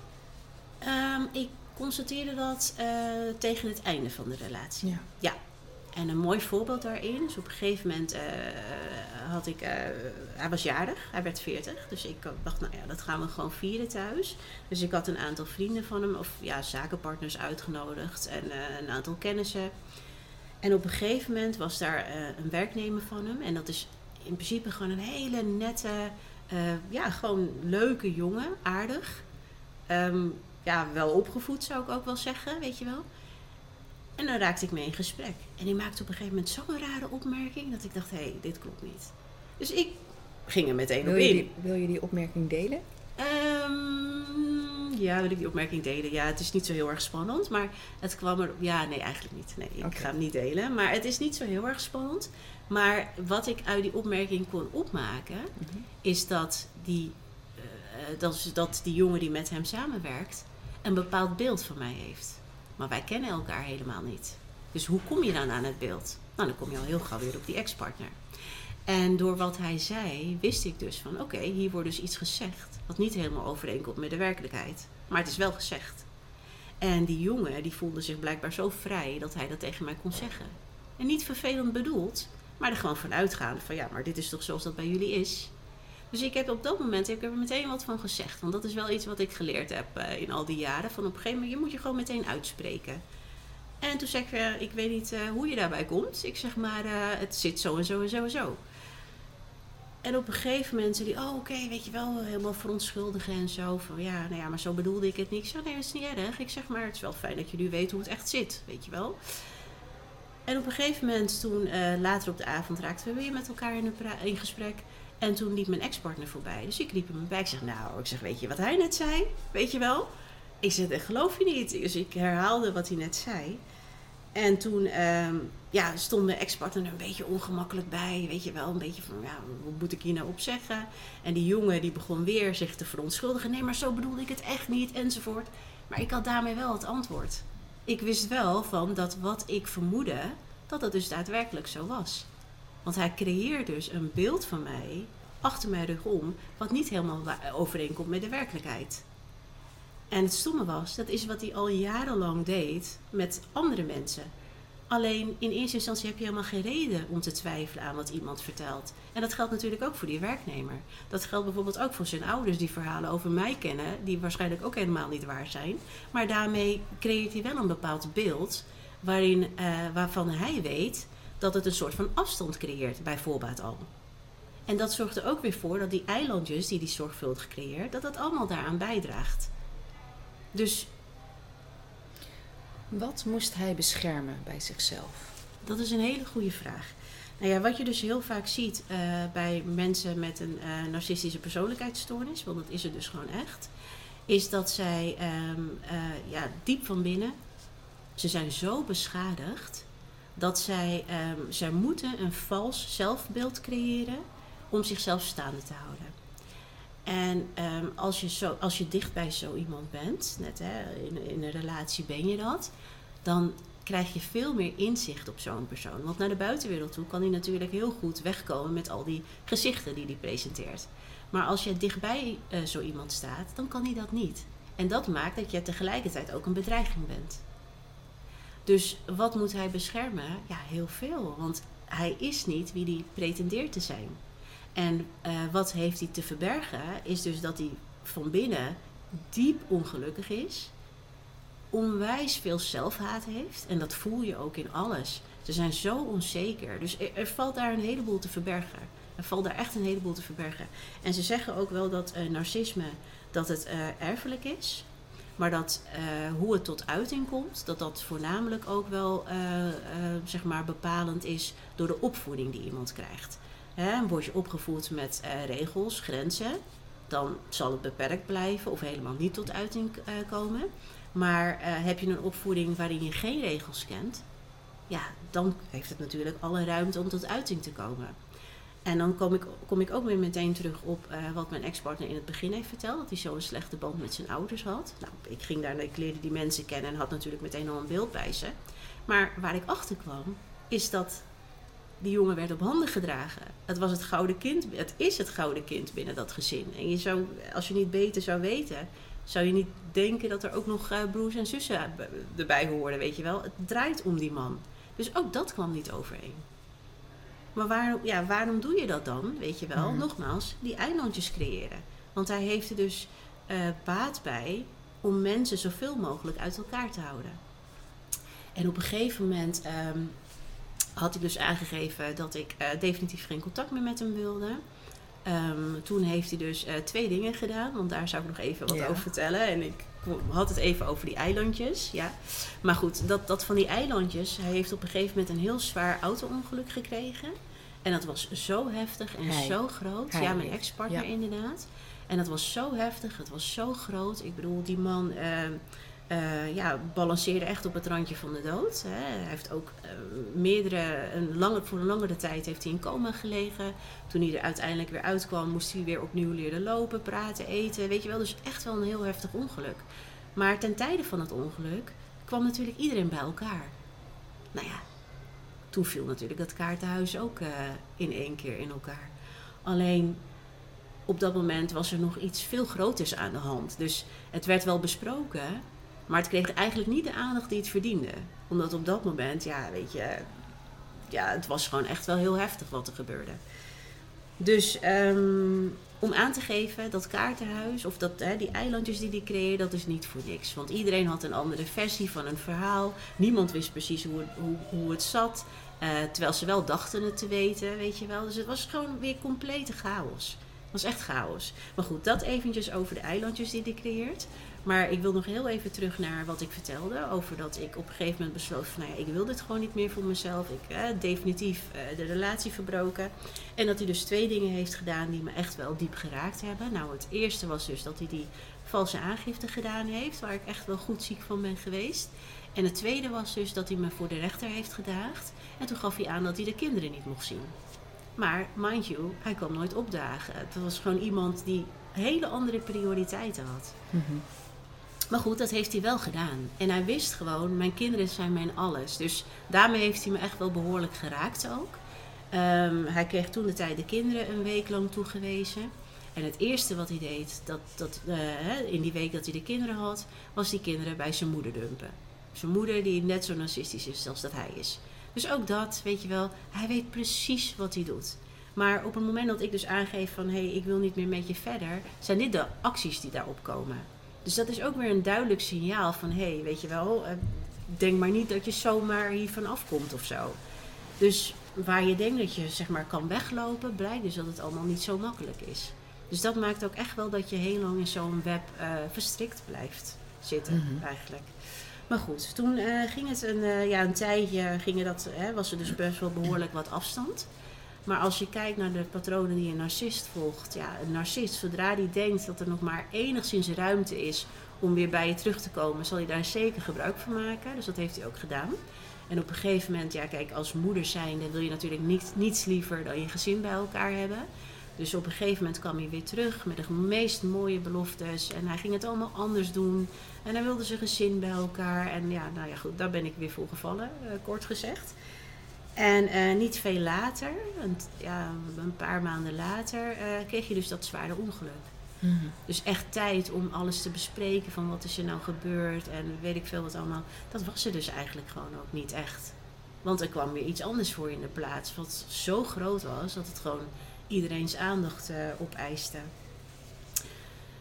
Ehm, ik constateerde dat eh, tegen het einde van de relatie. Ja. Ja. En een mooi voorbeeld daarin is op een gegeven moment eh, had ik, eh, hij was jarig, hij werd 40. Dus ik dacht, nou ja, dat gaan we gewoon vieren thuis. Dus ik had een aantal vrienden van hem, of ja, zakenpartners uitgenodigd en een aantal kennissen. En op een gegeven moment was daar een werknemer van hem. En dat is in principe gewoon een hele nette, ja, gewoon leuke jongen, aardig. Ehm, ja, wel opgevoed zou ik ook wel zeggen, weet je wel. En dan raakte ik mee in gesprek. En die maakte op een gegeven moment zo'n rare opmerking dat ik dacht, hé, hey, dit klopt niet. Dus ik ging er meteen Wil op in. die, wil je die opmerking delen? Ehm, ja, wil ik die opmerking delen? Ja, het is niet zo heel erg spannend, maar het kwam er... Ja, nee, eigenlijk niet. Nee, ik ga hem niet delen. Maar het is niet zo heel erg spannend. Maar wat ik uit die opmerking kon opmaken, Mhm. is dat die, eh, dat, is- dat die jongen die met hem samenwerkt een bepaald beeld van mij heeft. Maar wij kennen elkaar helemaal niet. Dus hoe kom je dan aan het beeld? Nou, dan kom je al heel gauw weer op die ex-partner. En door wat hij zei, wist ik dus van oké, hier wordt dus iets gezegd. Wat niet helemaal overeenkomt met de werkelijkheid. Maar het is wel gezegd. En die jongen die voelde zich blijkbaar zo vrij dat hij dat tegen mij kon zeggen. En niet vervelend bedoeld, maar er gewoon van uitgaan van ja, maar dit is toch zoals dat bij jullie is. Dus ik heb op dat moment ik heb er meteen wat van gezegd. Want dat is wel iets wat ik geleerd heb eh, in al die jaren. Van op een gegeven moment, je moet je gewoon meteen uitspreken. En toen zei ik, eh, ik weet niet eh, hoe je daarbij komt. Ik zeg maar, het zit zo en zo en zo en zo. En op een gegeven moment zei hij, oh oké, weet je wel, helemaal verontschuldigen en zo. Van ja, nou ja, maar zo bedoelde ik het niet. Ik zeg, nee, dat is niet erg. Ik zeg maar, het is wel fijn dat je nu weet hoe het echt zit, weet je wel. En op een gegeven moment, toen later op de avond, raakten we weer met elkaar in, in gesprek. En toen liep mijn ex-partner voorbij. Dus ik liep hem bij. Ik zeg, nou, ik zeg, weet je wat hij net zei? Weet je wel? Ik zeg, dat geloof je niet. Dus ik herhaalde wat hij net zei. En toen ehm, ja, stond mijn ex-partner er een beetje ongemakkelijk bij. Weet je wel, een beetje van, ja, wat moet ik hier nou op zeggen? En die jongen die begon weer zich te verontschuldigen. Nee, maar zo bedoelde ik het echt niet, enzovoort. Maar ik had daarmee wel het antwoord. Ik wist wel van dat wat ik vermoedde, dat dat dus daadwerkelijk zo was. Want hij creëert dus een beeld van mij, achter mijn rug om, wat niet helemaal overeenkomt met de werkelijkheid. En het stomme was, dat is wat hij al jarenlang deed met andere mensen. Alleen in eerste instantie heb je helemaal geen reden om te twijfelen aan wat iemand vertelt. En dat geldt natuurlijk ook voor die werknemer. Dat geldt bijvoorbeeld ook voor zijn ouders die verhalen over mij kennen, die waarschijnlijk ook helemaal niet waar zijn. Maar daarmee creëert hij wel een bepaald beeld waarin, eh, waarvan hij weet dat het een soort van afstand creëert, bij voorbaat al. En dat zorgt er ook weer voor dat die eilandjes die hij zorgvuldig creëert, dat dat allemaal daaraan bijdraagt. Dus Wat moest hij beschermen bij zichzelf? Dat is een hele goede vraag. Nou ja, wat je dus heel vaak ziet eh, bij mensen met een eh, narcistische persoonlijkheidsstoornis, want dat is het dus gewoon echt, is dat zij ehm, eh, ja, diep van binnen, ze zijn zo beschadigd dat zij, ehm, zij moeten een vals zelfbeeld creëren om zichzelf staande te houden. En ehm, als, je zo, als je dicht bij zo iemand bent, net hè, in, in een relatie ben je dat, dan krijg je veel meer inzicht op zo'n persoon. Want naar de buitenwereld toe kan hij natuurlijk heel goed wegkomen met al die gezichten die hij presenteert. Maar als je dichtbij eh, zo iemand staat, dan kan hij dat niet. En dat maakt dat je tegelijkertijd ook een bedreiging bent. Dus wat moet hij beschermen? Ja, heel veel. Want hij is niet wie hij pretendeert te zijn. En eh, wat heeft hij te verbergen? Is dus dat hij van binnen diep ongelukkig is onwijs veel zelfhaat heeft. En dat voel je ook in alles. Ze zijn zo onzeker. Dus er, valt daar een heleboel te verbergen. Er valt daar echt een heleboel te verbergen. En ze zeggen ook wel dat eh, narcisme dat het eh, erfelijk is. Maar dat eh, hoe het tot uiting komt, dat dat voornamelijk ook wel eh, eh, zeg maar bepalend is door de opvoeding die iemand krijgt. Hè, word je opgevoed met regels, grenzen, dan zal het beperkt blijven of helemaal niet tot uiting komen. Maar heb je een opvoeding waarin je geen regels kent, ja, dan heeft het natuurlijk alle ruimte om tot uiting te komen. En dan kom ik, kom ik ook weer meteen terug op eh, wat mijn ex-partner in het begin heeft verteld. Dat hij zo'n slechte band met zijn ouders had. Nou, ik ging daar, ik leerde die mensen kennen en had natuurlijk meteen al een beeld bij ze. Maar waar ik achter kwam, is dat die jongen werd op handen gedragen. Het was het gouden kind, het is het gouden kind binnen dat gezin. En als je niet beter zou weten, zou je niet denken dat er ook nog eh, broers en zussen erbij hoorden, weet je wel. Het draait om die man. Dus ook dat kwam niet overeen. Maar waarom, ja, waarom doe je dat dan, weet je wel? Mhm. Nogmaals, die eilandjes creëren. Want hij heeft er dus eh, baat bij om mensen zoveel mogelijk uit elkaar te houden. En op een gegeven moment ehm, had ik dus aangegeven dat ik eh, definitief geen contact meer met hem wilde. Ehm, toen heeft hij dus eh, twee dingen gedaan, want daar zou ik nog even wat Ja. over vertellen. En ik had het even over die eilandjes. Ja. Maar goed, dat, dat van die eilandjes, hij heeft op een gegeven moment een heel zwaar auto-ongeluk gekregen. En dat was zo heftig en zo groot. Ja, mijn ex-partner Ja. inderdaad. En dat was zo heftig, het was zo groot. Ik bedoel, die man ehm, eh, ja, balanceerde echt op het randje van de dood. Hè. Hij heeft ook eh, meerdere, een lange, voor een langere tijd heeft hij in coma gelegen. Toen hij er uiteindelijk weer uitkwam, moest hij weer opnieuw leren lopen, praten, eten. Weet je wel, dus echt wel een heel heftig ongeluk. Maar ten tijde van het ongeluk kwam natuurlijk iedereen bij elkaar. Nou ja, toen viel natuurlijk dat kaartenhuis ook eh, in één keer in elkaar. Alleen op dat moment was er nog iets veel groters aan de hand. Dus het werd wel besproken, maar het kreeg eigenlijk niet de aandacht die het verdiende. Omdat op dat moment, ja, weet je, ja, het was gewoon echt wel heel heftig wat er gebeurde. Dus ehm, om aan te geven dat kaartenhuis of dat, hè, die eilandjes die die creëren, dat is niet voor niks. Want iedereen had een andere versie van een verhaal. Niemand wist precies hoe, hoe, hoe het zat. Eh, terwijl ze wel dachten het te weten, weet je wel. Dus het was gewoon weer complete chaos. Het was echt chaos. Maar goed, dat eventjes over de eilandjes die hij creëert. Maar ik wil nog heel even terug naar wat ik vertelde. Over dat ik op een gegeven moment besloot van... Nou ja, ik wil dit gewoon niet meer voor mezelf. Ik heb definitief eh, de relatie verbroken. En dat hij dus twee dingen heeft gedaan die me echt wel diep geraakt hebben. Nou, het eerste was dus dat hij die valse aangifte gedaan heeft. Waar ik echt wel goed ziek van ben geweest. En het tweede was dus dat hij me voor de rechter heeft gedaagd. En toen gaf hij aan dat hij de kinderen niet mocht zien. Maar, mind you, hij kwam nooit opdagen. Het was gewoon iemand die hele andere prioriteiten had. Maar goed, dat heeft hij wel gedaan. En hij wist gewoon, mijn kinderen zijn mijn alles. Dus daarmee heeft hij me echt wel behoorlijk geraakt ook. Ehm, hij kreeg toen de tijd de kinderen een week lang toegewezen. En het eerste wat hij deed, dat, dat, eh, in die week dat hij de kinderen had, was die kinderen bij zijn moeder dumpen. Zijn moeder die net zo narcistisch is als dat hij is. Dus ook dat, weet je wel, hij weet precies wat hij doet. Maar op het moment dat ik dus aangeef van hé, hey, ik wil niet meer met je verder, zijn dit de acties die daarop komen. Dus dat is ook weer een duidelijk signaal van hé, hey, weet je wel, eh, denk maar niet dat je zomaar hiervan afkomt of zo. Dus waar je denkt dat je zeg maar kan weglopen, blijkt dus dat het allemaal niet zo makkelijk is. Dus dat maakt ook echt wel dat je heel lang in zo'n web eh, verstrikt blijft zitten Mhm. eigenlijk. Maar goed, toen eh, ging het een, eh, ja, een tijdje, ging dat, hè, was er dus best wel behoorlijk wat afstand. Maar als je kijkt naar de patronen die een narcist volgt, ja, een narcist, zodra die denkt dat er nog maar enigszins ruimte is om weer bij je terug te komen, zal hij daar zeker gebruik van maken. Dus dat heeft hij ook gedaan. En op een gegeven moment, ja, kijk, als moeder zijnde wil je natuurlijk niet, niets liever dan je gezin bij elkaar hebben. Dus op een gegeven moment kwam hij weer terug met de meest mooie beloftes. En hij ging het allemaal anders doen. En hij wilde zijn gezin bij elkaar. En ja, nou ja, goed, daar ben ik weer voor gevallen, eh, kort gezegd. En eh, niet veel later, een, ja, een paar maanden later, eh, kreeg je dus dat zware ongeluk. Mhm. Dus echt tijd om alles te bespreken van wat is er nou gebeurd en weet ik veel wat allemaal. Dat was er dus eigenlijk gewoon ook niet echt. Want er kwam weer iets anders voor in de plaats wat zo groot was dat het gewoon iedereen's aandacht eh opeiste.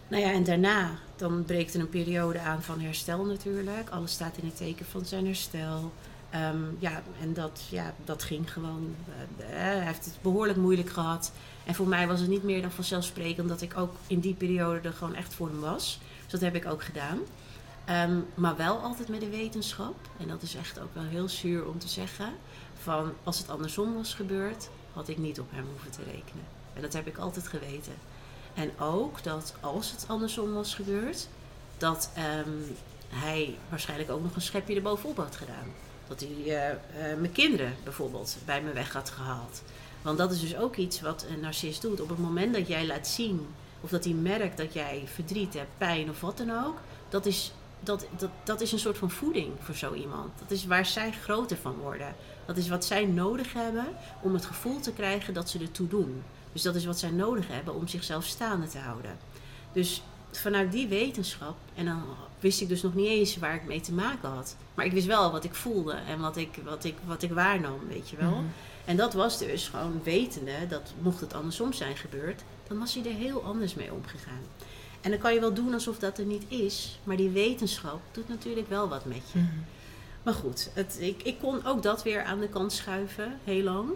Nou ja, en daarna, dan breekt er een periode aan van herstel natuurlijk. Alles staat in het teken van zijn herstel. Ehm, ja, en dat, ja, dat ging gewoon. eh, hij heeft het behoorlijk moeilijk gehad. En voor mij was het niet meer dan vanzelfsprekend dat ik ook in die periode er gewoon echt voor hem was. Dus dat heb ik ook gedaan. Ehm, maar wel altijd met de wetenschap. En dat is echt ook wel heel zuur om te zeggen. Van als het andersom was gebeurd, had ik niet op hem hoeven te rekenen. En dat heb ik altijd geweten. En ook dat als het andersom was gebeurd, dat ehm, hij waarschijnlijk ook nog een schepje erbovenop had gedaan. Dat hij eh, mijn kinderen bijvoorbeeld bij me weg had gehaald. Want dat is dus ook iets wat een narcist doet. Op het moment dat jij laat zien, of dat hij merkt dat jij verdriet hebt, pijn of wat dan ook, dat is, dat, dat, dat is een soort van voeding voor zo iemand. Dat is waar zij groter van worden. Dat is wat zij nodig hebben om het gevoel te krijgen dat ze ertoe doen. Dus dat is wat zij nodig hebben om zichzelf staande te houden. Dus vanuit die wetenschap, en dan wist ik dus nog niet eens waar ik mee te maken had. Maar ik wist wel wat ik voelde en wat ik, wat ik, wat ik waarnam, weet je wel. Mhm. En dat was dus gewoon wetende dat mocht het andersom zijn gebeurd, dan was hij er heel anders mee omgegaan. En dan kan je wel doen alsof dat er niet is, maar die wetenschap doet natuurlijk wel wat met je. Mhm. Maar goed, het, ik, ik kon ook dat weer aan de kant schuiven, heel lang.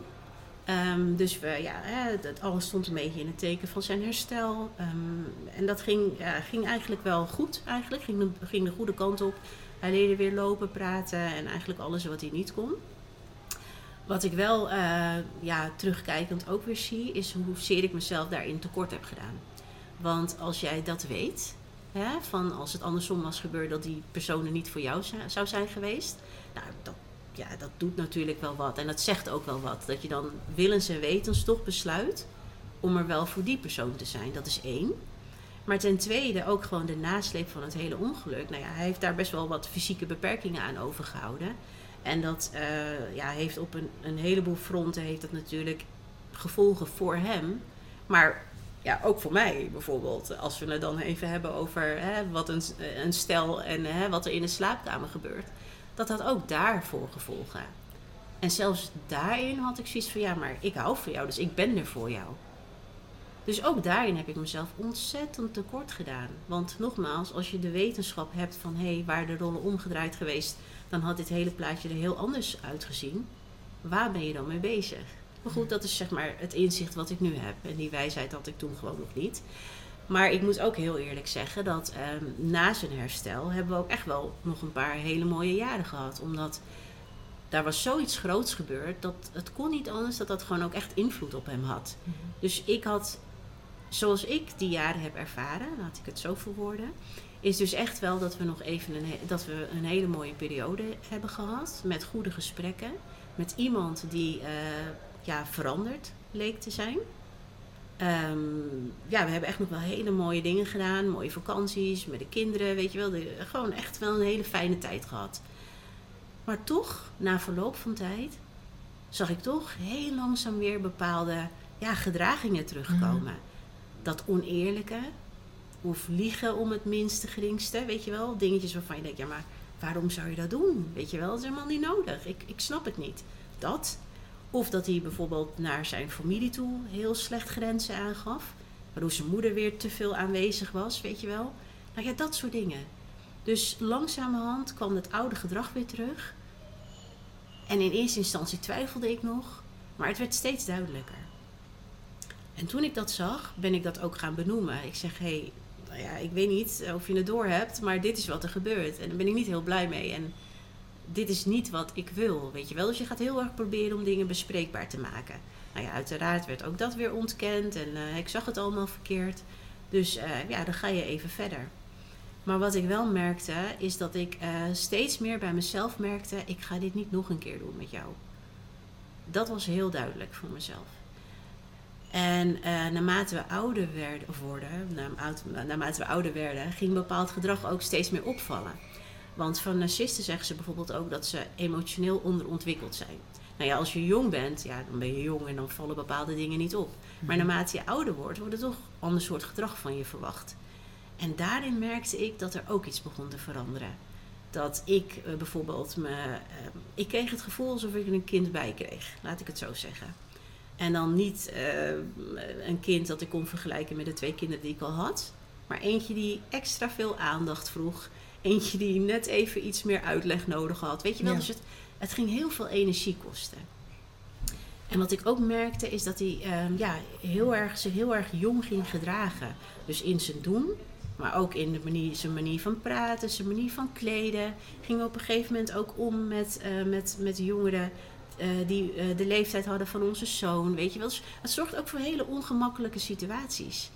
Ehm, dus we, ja, hè, het, alles stond een beetje in het teken van zijn herstel. Ehm, en dat ging, ja, ging eigenlijk wel goed, eigenlijk. Ging de, ging de goede kant op. Hij leerde weer lopen, praten en eigenlijk alles wat hij niet kon. Wat ik wel eh, ja, terugkijkend ook weer zie, is hoezeer ik mezelf daarin tekort heb gedaan. Want als jij dat weet, van als het andersom was gebeurd dat die persoon er niet voor jou zou zijn geweest, nou, dat, ja, dat doet natuurlijk wel wat. En dat zegt ook wel wat. Dat je dan willens en wetens toch besluit om er wel voor die persoon te zijn. Dat is één. Maar ten tweede ook gewoon de nasleep van het hele ongeluk. Nou ja, hij heeft daar best wel wat fysieke beperkingen aan overgehouden. En dat eh, ja, heeft op een, een heleboel fronten heeft dat natuurlijk gevolgen voor hem. Maar ja, ook voor mij bijvoorbeeld. Als we het dan even hebben over hè, wat een, een stel en hè, wat er in de slaapkamer gebeurt. Dat had ook daarvoor gevolgen. En zelfs daarin had ik zoiets van, ja, maar ik hou van jou, dus ik ben er voor jou. Dus ook daarin heb ik mezelf ontzettend tekort gedaan. Want nogmaals, als je de wetenschap hebt van hé, hey, waar de rollen omgedraaid geweest, dan had dit hele plaatje er heel anders uitgezien. Waar ben je dan mee bezig? Maar goed, dat is zeg maar het inzicht wat ik nu heb. En die wijsheid had ik toen gewoon nog niet. Maar ik moet ook heel eerlijk zeggen dat ehm, na zijn herstel hebben we ook echt wel nog een paar hele mooie jaren gehad. Omdat daar was zoiets groots gebeurd dat het kon niet anders dat dat gewoon ook echt invloed op hem had. Mhm. Dus ik had, zoals ik die jaren heb ervaren, laat ik het zo verwoorden, is dus echt wel dat we nog even een, dat we een hele mooie periode hebben gehad met goede gesprekken. Met iemand die eh, ja, veranderd leek te zijn. Ehm, ja, we hebben echt nog wel hele mooie dingen gedaan. Mooie vakanties met de kinderen, weet je wel. De- gewoon echt wel een hele fijne tijd gehad. Maar toch, na verloop van tijd, zag ik toch heel langzaam weer bepaalde ja, gedragingen terugkomen. Dat oneerlijke, of liegen om het minste geringste, weet je wel. Dingetjes waarvan je denkt, ja, maar waarom zou je dat doen? Weet je wel, dat is helemaal niet nodig. Ik, ik snap het niet. Dat. Of dat hij bijvoorbeeld naar zijn familie toe heel slecht grenzen aangaf. Waardoor zijn moeder weer te veel aanwezig was, weet je wel. Nou ja, dat soort dingen. Dus langzamerhand kwam het oude gedrag weer terug. En in eerste instantie twijfelde ik nog, maar het werd steeds duidelijker. En toen ik dat zag, ben ik dat ook gaan benoemen. Ik zeg, hé, hey, nou ja, ik weet niet of je het door hebt, maar dit is wat er gebeurt. En daar ben ik niet heel blij mee. En dit is niet wat ik wil, weet je wel. Dus je gaat heel erg proberen om dingen bespreekbaar te maken. Nou ja, uiteraard werd ook dat weer ontkend en eh, ik zag het allemaal verkeerd. Dus eh, ja, dan ga je even verder. Maar wat ik wel merkte, is dat ik eh, steeds meer bij mezelf merkte: ik ga dit niet nog een keer doen met jou. Dat was heel duidelijk voor mezelf. En naarmate we ouder werden, of worden, naarmate we ouder werden, ging bepaald gedrag ook steeds meer opvallen. Want van narcisten zeggen ze bijvoorbeeld ook dat ze emotioneel onderontwikkeld zijn. Nou ja, als je jong bent, ja, dan ben je jong en dan vallen bepaalde dingen niet op. Maar naarmate je ouder wordt, wordt er toch een ander soort gedrag van je verwacht. En daarin merkte ik dat er ook iets begon te veranderen. Dat ik eh, bijvoorbeeld me. eh, ik kreeg het gevoel alsof ik er een kind bij kreeg, laat ik het zo zeggen. En dan niet eh, een kind dat ik kon vergelijken met de twee kinderen die ik al had, maar eentje die extra veel aandacht vroeg. Eentje die net even iets meer uitleg nodig had. Weet je wel, Ja. dus het, het ging heel veel energie kosten. En wat ik ook merkte is dat hij ehm, ja, heel erg, zich heel erg jong ging gedragen. Dus in zijn doen, maar ook in de manier, zijn manier van praten, zijn manier van kleden. Ging op een gegeven moment ook om met, eh, met, met jongeren eh, die eh, de leeftijd hadden van onze zoon. Weet je wel. Dus het zorgt ook voor hele ongemakkelijke situaties.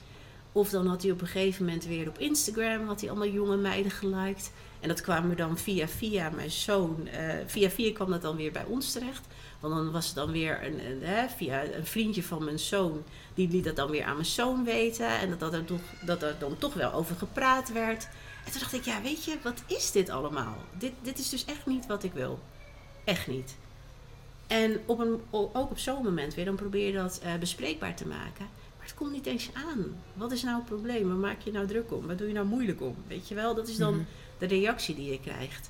Of dan had hij op een gegeven moment weer op Instagram had hij allemaal jonge meiden geliked. En dat kwam er dan via via mijn zoon. eh, via via kwam dat dan weer bij ons terecht. Want dan was het dan weer een, hè, via een vriendje van mijn zoon. Die liet dat dan weer aan mijn zoon weten. En dat, dat, er, toch, dat er dan toch wel over gepraat werd. En toen dacht ik, ja weet je, wat is dit allemaal? Dit, dit is dus echt niet wat ik wil. Echt niet. En op een, ook op zo'n moment weer, dan probeer je dat eh, bespreekbaar te maken. Het komt niet eens aan. Wat is nou het probleem? Waar maak je nou druk om? Waar doe je nou moeilijk om? Weet je wel, dat is dan Mhm. de reactie die je krijgt.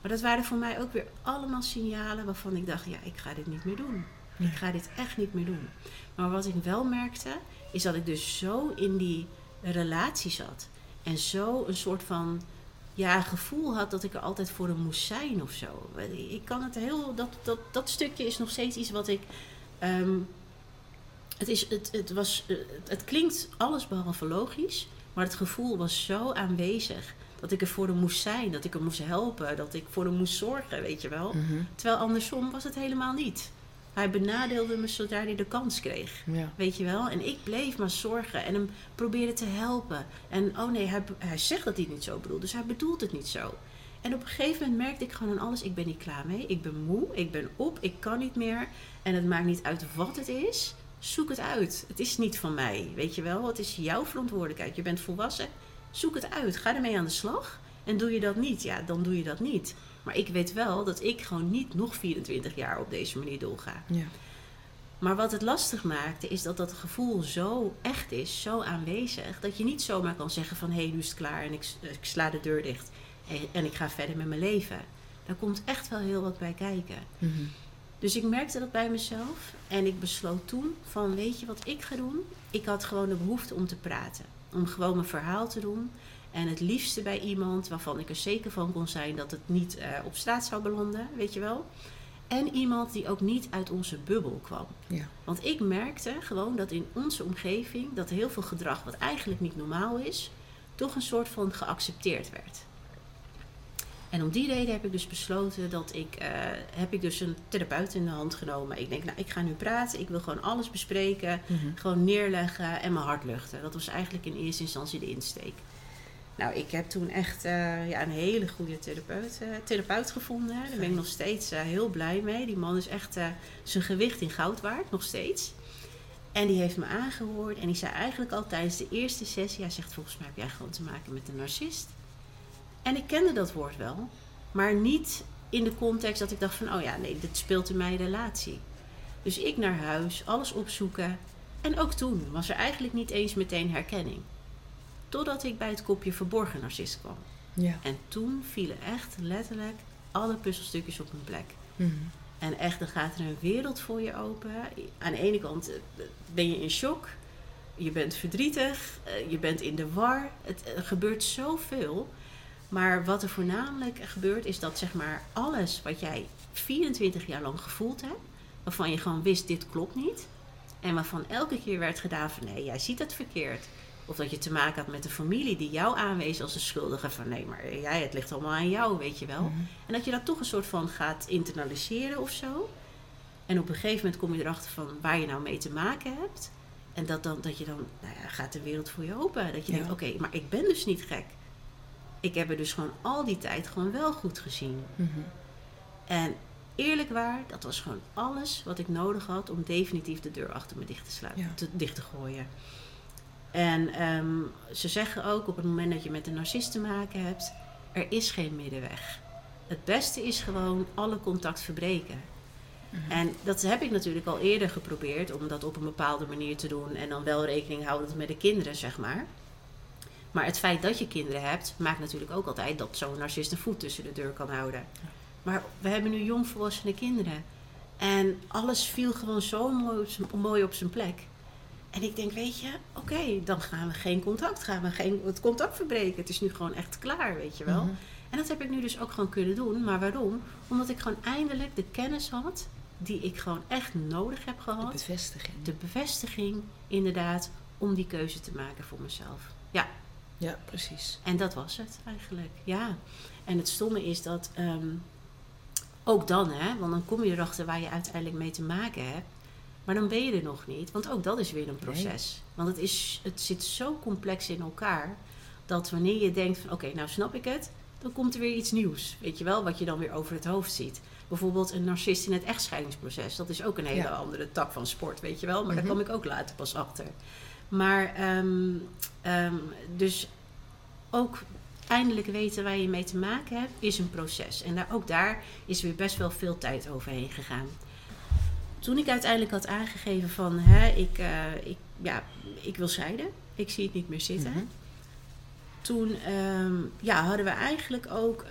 Maar dat waren voor mij ook weer allemaal signalen waarvan ik dacht, ja, ik ga dit niet meer doen. Ik ga dit echt niet meer doen. Maar wat ik wel merkte, is dat ik dus zo in die relatie zat. En zo een soort van ja, gevoel had dat ik er altijd voor hem moest zijn of zo. Ik kan het heel. Dat, dat, dat stukje is nog steeds iets wat ik. ehm, het, is, het, het, was, eh, het klinkt alles behalve logisch, maar het gevoel was zo aanwezig dat ik er voor hem moest zijn, dat ik hem moest helpen, dat ik voor hem moest zorgen, weet je wel. Mhm. Terwijl andersom was het helemaal niet. Hij benadeelde me zodra hij de kans kreeg. Ja. Weet je wel? En ik bleef maar zorgen en hem proberen te helpen. En oh nee, hij, hij zegt dat hij het niet zo bedoelt, dus hij bedoelt het niet zo. En op een gegeven moment merkte ik gewoon aan alles, ik ben niet klaar mee. Ik ben moe, ik ben op, ik kan niet meer. En het maakt niet uit wat het is. Zoek het uit. Het is niet van mij, weet je wel. Het is jouw verantwoordelijkheid. Je bent volwassen. Zoek het uit. Ga ermee aan de slag. En doe je dat niet, ja, dan doe je dat niet. Maar ik weet wel dat ik gewoon niet nog 24 jaar op deze manier doorga. Ja. Maar wat het lastig maakte, is dat dat gevoel zo echt is, zo aanwezig, dat je niet zomaar kan zeggen van hé, hey, nu is het klaar en ik, ik sla de deur dicht en, en ik ga verder met mijn leven. Daar komt echt wel heel wat bij kijken. Mhm. Dus ik merkte dat bij mezelf en ik besloot toen van weet je wat ik ga doen? Ik had gewoon de behoefte om te praten. Om gewoon mijn verhaal te doen. En het liefste bij iemand waarvan ik er zeker van kon zijn dat het niet uh, op straat zou belanden, weet je wel. En iemand die ook niet uit onze bubbel kwam. Ja. Want ik merkte gewoon dat in onze omgeving dat heel veel gedrag wat eigenlijk niet normaal is, toch een soort van geaccepteerd werd. En om die reden heb ik dus besloten dat ik, uh, heb ik dus een therapeut in de hand genomen. Ik denk, nou, ik ga nu praten, ik wil gewoon alles bespreken, Mhm. gewoon neerleggen en mijn hart luchten. Dat was eigenlijk in eerste instantie de insteek. Nou, ik heb toen echt eh, ja, een hele goede therapeut, eh, therapeut gevonden. Daar ben ik nog steeds eh, heel blij mee. Die man is echt eh, zijn gewicht in goud waard, nog steeds. En die heeft me aangehoord en die zei eigenlijk al tijdens de eerste sessie... Hij zegt, volgens mij heb jij gewoon te maken met een narcist. En ik kende dat woord wel, maar niet in de context dat ik dacht van... oh ja, nee, dit speelt in mijn relatie. Dus ik naar huis, alles opzoeken. En ook toen was er eigenlijk niet eens meteen herkenning. Totdat ik bij het kopje verborgen narcist kwam. Ja. En toen vielen echt letterlijk alle puzzelstukjes op hun plek. Mhm. En echt, dan gaat er een wereld voor je open. Aan de ene kant eh, ben je in shock. Je bent verdrietig. eh, Je bent in de war. Het er gebeurt zoveel. Maar wat er voornamelijk gebeurt, is dat zeg maar alles wat jij 24 jaar lang gevoeld hebt, waarvan je gewoon wist, dit klopt niet. En waarvan elke keer werd gedaan van nee, jij ziet het verkeerd. Of dat je te maken had met een familie die jou aanwees als de schuldige van nee, maar jij, het ligt allemaal aan jou, weet je wel. Mhm. En dat je dat toch een soort van gaat internaliseren of zo. En op een gegeven moment kom je erachter van waar je nou mee te maken hebt. En dat, dan, dat je dan, nou ja, gaat de wereld voor je open. Dat je Ja. denkt, oké, maar ik ben dus niet gek. Ik heb er dus gewoon al die tijd gewoon wel goed gezien. Mhm. En eerlijk waar, dat was gewoon alles wat ik nodig had om definitief de deur achter me dicht te sluiten, Ja. te, dicht te gooien. En ehm, ze zeggen ook op het moment dat je met een narcist te maken hebt, er is geen middenweg. Het beste is gewoon alle contact verbreken. Mhm. En dat heb ik natuurlijk al eerder geprobeerd om dat op een bepaalde manier te doen en dan wel rekening houdend met de kinderen, zeg maar. Maar het feit dat je kinderen hebt, maakt natuurlijk ook altijd dat zo'n narcist een voet tussen de deur kan houden. Maar we hebben nu jongvolwassene kinderen. En alles viel gewoon zo mooi op zijn, mooi op zijn plek. En ik denk, weet je, oké, dan gaan we geen contact, gaan we geen, het contact verbreken. Het is nu gewoon echt klaar, weet je wel. Mhm. En dat heb ik nu dus ook gewoon kunnen doen. Maar waarom? Omdat ik gewoon eindelijk de kennis had die ik gewoon echt nodig heb De gehad. bevestiging. De bevestiging, inderdaad, om die keuze te maken voor mezelf. Ja, Ja, precies. en dat was het eigenlijk, ja. En het stomme is dat ehm, ook dan, hè, want dan kom je erachter waar je uiteindelijk mee te maken hebt. Maar dan ben je er nog niet, want ook dat is weer een proces. Want het, is, het zit zo complex in elkaar dat wanneer je denkt van oké, nou snap ik het, dan komt er weer iets nieuws. Weet je wel, wat je dan weer over het hoofd ziet. Bijvoorbeeld een narcist in het echtscheidingsproces. Dat is ook een hele Ja. andere tak van sport, weet je wel. Maar Mhm. daar kom ik ook later pas achter. Maar ehm, ehm, dus ook eindelijk weten waar je mee te maken hebt, is een proces. En daar, ook daar is weer best wel veel tijd overheen gegaan. Toen ik uiteindelijk had aangegeven van, hè, ik, eh, ik, ja, ik wil scheiden, ik zie het niet meer zitten. Mhm. Toen ehm, ja, hadden we eigenlijk ook,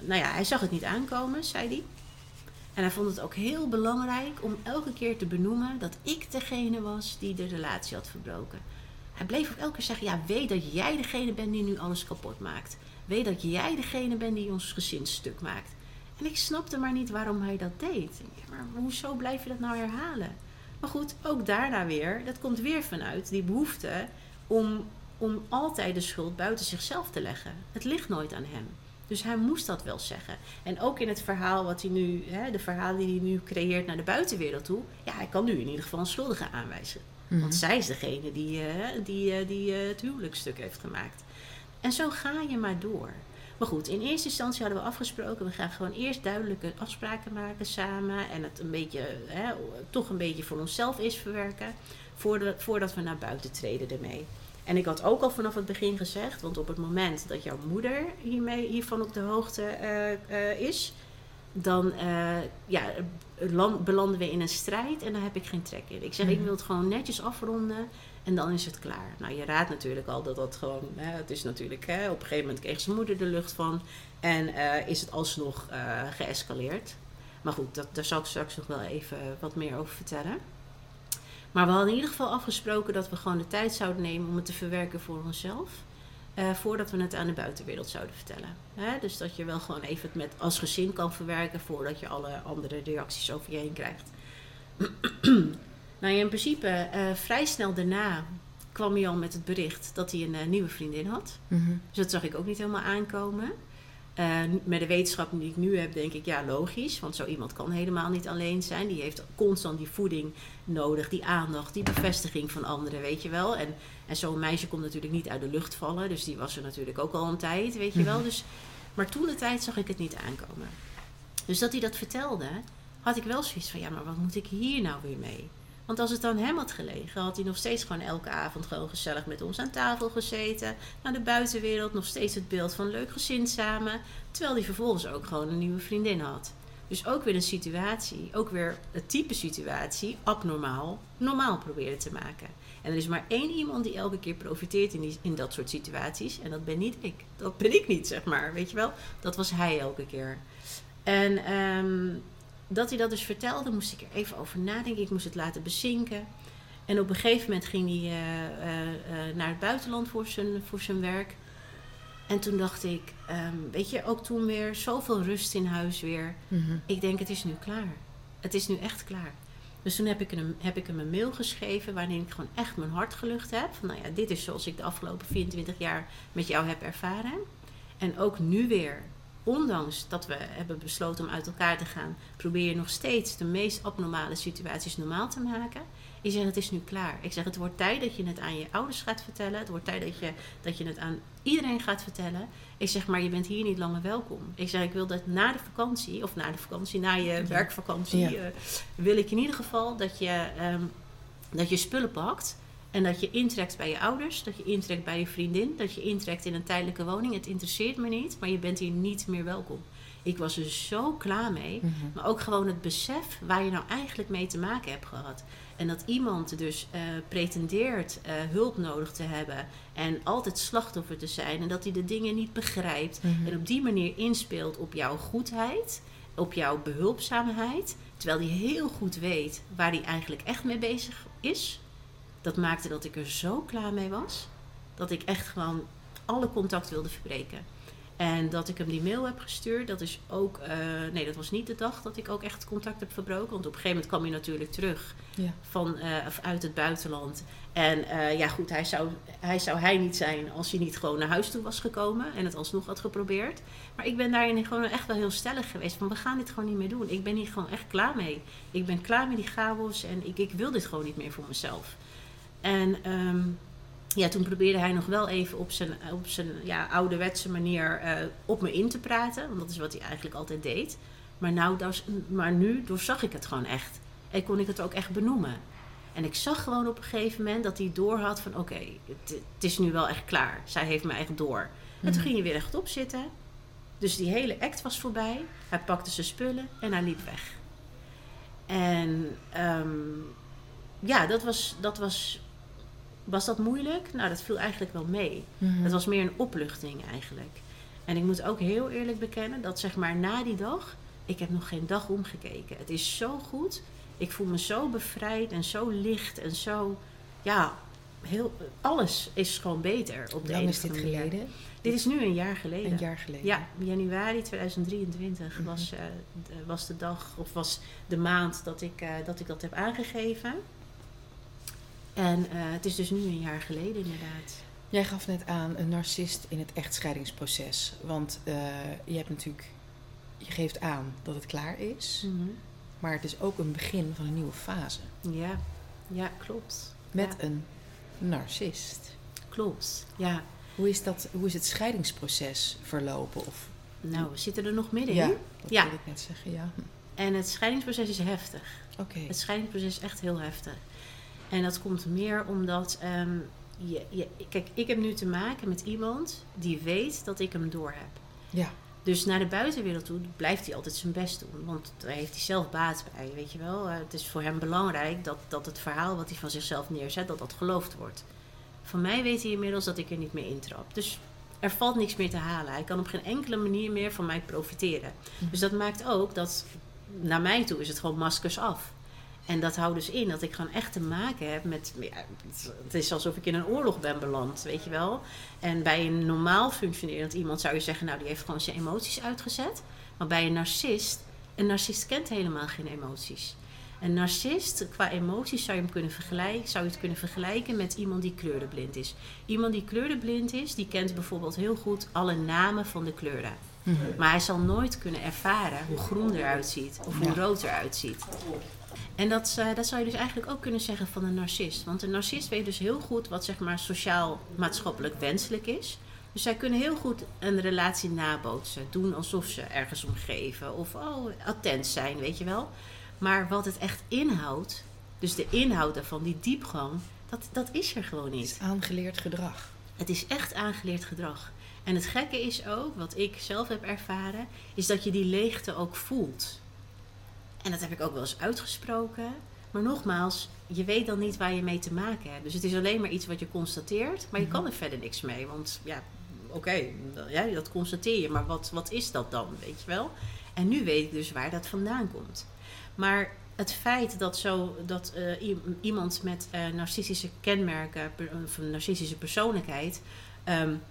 nou ja, hij zag het niet aankomen, zei hij. En hij vond het ook heel belangrijk om elke keer te benoemen dat ik degene was die de relatie had verbroken. Hij bleef ook elke keer zeggen, ja, weet dat jij degene bent die nu alles kapot maakt. Weet dat jij degene bent die ons gezin stuk maakt. En ik snapte maar niet waarom hij dat deed. Maar hoezo blijf je dat nou herhalen? Maar goed, ook daarna weer, dat komt weer vanuit die behoefte om, om altijd de schuld buiten zichzelf te leggen. Het ligt nooit aan hem. Dus hij moest dat wel zeggen. En ook in het verhaal wat hij nu, hè, de verhalen die hij nu creëert naar de buitenwereld toe, ja, hij kan nu in ieder geval een schuldige aanwijzen. Mhm. Want zij is degene die, eh, die, eh, die eh, het huwelijksstuk heeft gemaakt. En zo ga je maar door. Maar goed, in eerste instantie hadden we afgesproken, we gaan gewoon eerst duidelijke afspraken maken samen. En het een beetje, hè, toch een beetje voor onszelf is verwerken. Voordat, voordat we naar buiten treden ermee. En ik had ook al vanaf het begin gezegd, want op het moment dat jouw moeder hiermee, hiervan op de hoogte eh, eh, is, dan eh, ja, land- belanden we in een strijd en daar heb ik geen trek in. Ik zeg, ik Mhm. wil het gewoon netjes afronden en dan is het klaar. Nou, je raadt natuurlijk al dat dat gewoon, hè, het is natuurlijk, hè, op een gegeven moment kreeg zijn moeder de lucht van en is het alsnog geëscaleerd. Maar goed, dat, daar zal ik straks nog wel even wat meer over vertellen. Maar we hadden in ieder geval afgesproken dat we gewoon de tijd zouden nemen om het te verwerken voor onszelf. eh, voordat we het aan de buitenwereld zouden vertellen. Hè? Dus dat je wel gewoon even het met als gezin kan verwerken voordat je alle andere reacties over je heen krijgt. nou ja, in principe eh, vrij snel daarna kwam hij al met het bericht dat hij een eh, nieuwe vriendin had. Mhm. Dus dat zag ik ook niet helemaal aankomen. Eh, met de wetenschap die ik nu heb, denk ik, ja, logisch. Want zo iemand kan helemaal niet alleen zijn. Die heeft constant die voeding nodig, die aandacht, die bevestiging van anderen, weet je wel. En, en zo'n meisje komt natuurlijk niet uit de lucht vallen. Dus die was er natuurlijk ook al een tijd, weet je wel. Mhm. Dus, maar toen de tijd zag ik het niet aankomen. Dus dat hij dat vertelde, had ik wel zoiets van, ja, maar wat moet ik hier nou weer mee? Want als het aan hem had gelegen, had hij nog steeds gewoon elke avond gewoon gezellig met ons aan tafel gezeten. Naar de buitenwereld, nog steeds het beeld van leuk gezin samen. Terwijl hij vervolgens ook gewoon een nieuwe vriendin had. Dus ook weer een situatie, ook weer het type situatie, abnormaal, normaal proberen te maken. En er is maar één iemand die elke keer profiteert in, die, in dat soort situaties. En dat ben niet ik. Dat ben ik niet, zeg maar. Weet je wel? Dat was hij elke keer. En ehm, dat hij dat dus vertelde, moest ik er even over nadenken. Ik moest het laten bezinken. En op een gegeven moment ging hij eh, eh, eh, naar het buitenland voor zijn, voor zijn werk. En toen dacht ik, ehm, weet je, ook toen weer zoveel rust in huis weer. Mhm. Ik denk, het is nu klaar. Het is nu echt klaar. Dus toen heb ik, hem, heb ik hem een mail geschreven waarin ik gewoon echt mijn hart gelucht heb. Van nou ja, dit is zoals ik de afgelopen 24 jaar met jou heb ervaren. En ook nu weer, ondanks dat we hebben besloten om uit elkaar te gaan, probeer je nog steeds de meest abnormale situaties normaal te maken. Ik zeg, het is nu klaar. Ik zeg, het wordt tijd dat je het aan je ouders gaat vertellen. Het wordt tijd dat je, dat je het aan iedereen gaat vertellen. Ik zeg, maar je bent hier niet langer welkom. Ik zeg, ik wil dat na de vakantie, of na de vakantie, na je werkvakantie, Ja. eh, wil ik in ieder geval dat je, ehm, dat je spullen pakt. En dat je intrekt bij je ouders, dat je intrekt bij je vriendin, dat je intrekt in een tijdelijke woning. Het interesseert me niet, maar je bent hier niet meer welkom. Ik was er zo klaar mee. Mhm. Maar ook gewoon het besef waar je nou eigenlijk mee te maken hebt gehad. En dat iemand dus eh, pretendeert eh, hulp nodig te hebben en altijd slachtoffer te zijn. En dat hij de dingen niet begrijpt. Mhm. En op die manier inspeelt op jouw goedheid, op jouw behulpzaamheid. Terwijl hij heel goed weet waar hij eigenlijk echt mee bezig is. Dat maakte dat ik er zo klaar mee was. Dat ik echt gewoon alle contact wilde verbreken. En dat ik hem die mail heb gestuurd, dat is ook. eh, nee, dat was niet de dag dat ik ook echt contact heb verbroken. Want op een gegeven moment kwam hij natuurlijk terug Ja. van, of uit het buitenland. En eh, ja, goed, hij zou, hij zou hij niet zijn als hij niet gewoon naar huis toe was gekomen en het alsnog had geprobeerd. Maar ik ben daarin gewoon echt wel heel stellig geweest. Van we gaan dit gewoon niet meer doen. Ik ben hier gewoon echt klaar mee. Ik ben klaar met die chaos en ik, ik wil dit gewoon niet meer voor mezelf. En ehm, ja, toen probeerde hij nog wel even op zijn, op zijn ja, ouderwetse manier eh, op me in te praten. Want dat is wat hij eigenlijk altijd deed. Maar, nou, maar nu doorzag ik het gewoon echt. En kon ik het ook echt benoemen. En ik zag gewoon op een gegeven moment dat hij doorhad van... oké, het, het is nu wel echt klaar. Zij heeft me echt door. En toen Mhm. ging hij weer rechtop zitten. Dus die hele act was voorbij. Hij pakte zijn spullen en hij liep weg. En ehm, ja, dat was, dat was... Was dat moeilijk? Nou, dat viel eigenlijk wel mee. Mhm. Het was meer een opluchting eigenlijk. En ik moet ook heel eerlijk bekennen dat zeg maar na die dag, ik heb nog geen dag omgekeken. Het is zo goed. Ik voel me zo bevrijd en zo licht en zo, ja, heel, alles is gewoon beter op de lang is dit manier. geleden? Dit is nu een jaar geleden. Een jaar geleden. Ja, januari 2023 Mhm. was, eh, de- was de dag, of was de maand dat ik, eh, dat, ik dat heb aangegeven. En eh, het is dus nu een jaar geleden inderdaad. Jij gaf net aan een narcist in het echtscheidingsproces. Want eh, je hebt natuurlijk, je geeft aan dat het klaar is. Mhm. Maar het is ook een begin van een nieuwe fase. Ja, ja, klopt. Met Ja. een narcist. Klopt, ja. Hoe is, dat, hoe is het scheidingsproces verlopen? Of, Nou, we zitten er nog middenin. ja, dat Ja. wil ik net zeggen, ja. En het scheidingsproces is heftig. Oké. Het scheidingsproces is echt heel heftig. En dat komt meer omdat... ehm, je, je, kijk, ik heb nu te maken met iemand die weet dat ik hem door heb. Ja. Dus naar de buitenwereld toe blijft hij altijd zijn best doen. Want daar heeft hij zelf baat bij, weet je wel. Eh, het is voor hem belangrijk dat, dat het verhaal wat hij van zichzelf neerzet, dat dat geloofd wordt. Van mij weet hij inmiddels dat ik er niet meer intrap. Dus er valt niks meer te halen. Hij kan op geen enkele manier meer van mij profiteren. Mhm. Dus dat maakt ook dat naar mij toe is het gewoon maskers af. En dat houdt dus in dat ik gewoon echt te maken heb met. Ja, het is alsof ik in een oorlog ben beland, weet je wel. En bij een normaal functionerend iemand zou je zeggen, nou die heeft gewoon zijn emoties uitgezet. Maar bij een narcist, een narcist kent helemaal geen emoties. Een narcist, qua emoties zou je hem kunnen vergelijken, zou je het kunnen vergelijken met iemand die kleurenblind is. Iemand die kleurenblind is, die kent bijvoorbeeld heel goed alle namen van de kleuren. Maar hij zal nooit kunnen ervaren hoe groen eruit ziet of hoe rood eruit ziet. En dat, uh, dat zou je dus eigenlijk ook kunnen zeggen van een narcist. Want een narcist weet dus heel goed wat zeg maar sociaal-maatschappelijk wenselijk is. Dus zij kunnen heel goed een relatie nabootsen. Doen alsof ze ergens om geven. Of oh, attent zijn, weet je wel. Maar wat het echt inhoudt, dus de inhoud daarvan, die diepgang, dat, dat is er gewoon niet. Het is aangeleerd gedrag. Het is echt aangeleerd gedrag. En het gekke is ook, wat ik zelf heb ervaren, is dat je die leegte ook voelt. En dat heb ik ook wel eens uitgesproken. Maar nogmaals, je weet dan niet waar je mee te maken hebt. Dus het is alleen maar iets wat je constateert, maar je kan er verder niks mee. Want ja, oké, ja, dat constateer je, maar wat, wat is dat dan, weet je wel? En nu weet ik dus waar dat vandaan komt. Maar het feit dat, zo, dat uh, iemand met uh, narcistische kenmerken, of een narcistische persoonlijkheid, um,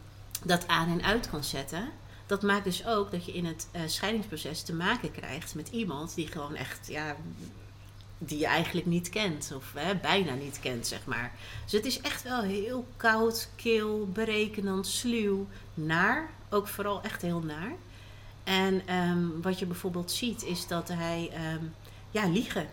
dat aan en uit kan zetten. Dat maakt dus ook dat je in het uh, scheidingsproces te maken krijgt met iemand die gewoon echt, ja, die je eigenlijk niet kent. Of bijna niet kent, zeg maar. Dus het is echt wel heel koud, kil, berekenend, sluw, naar. Ook vooral echt heel naar. En um, wat je bijvoorbeeld ziet is dat hij, um, ja, liegen.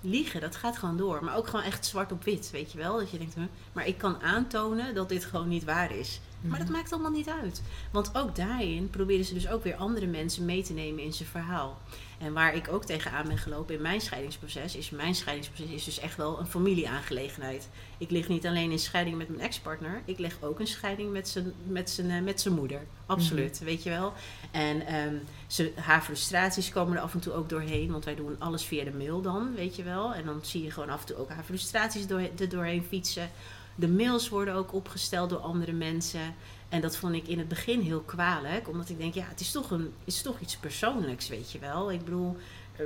Liegen, dat gaat gewoon door. Maar ook gewoon echt zwart op wit, weet je wel. Dat je denkt, maar ik kan aantonen dat dit gewoon niet waar is. Maar dat maakt allemaal niet uit. Want ook daarin proberen ze dus ook weer andere mensen mee te nemen in zijn verhaal. En waar ik ook tegenaan ben gelopen in mijn scheidingsproces, is mijn scheidingsproces is dus echt wel een familieaangelegenheid. Ik lig niet alleen in scheiding met mijn ex-partner, ik lig ook in scheiding met zijn, met zijn, met zijn moeder. Absoluut, mm-hmm. weet je wel. En um, ze, haar frustraties komen er af en toe ook doorheen, want wij doen alles via de mail dan, weet je wel. En dan zie je gewoon af en toe ook haar frustraties door, er doorheen fietsen. De mails worden ook opgesteld door andere mensen. En dat vond ik in het begin heel kwalijk, omdat ik denk, ja, het is toch, een, is toch iets persoonlijks, weet je wel. Ik bedoel,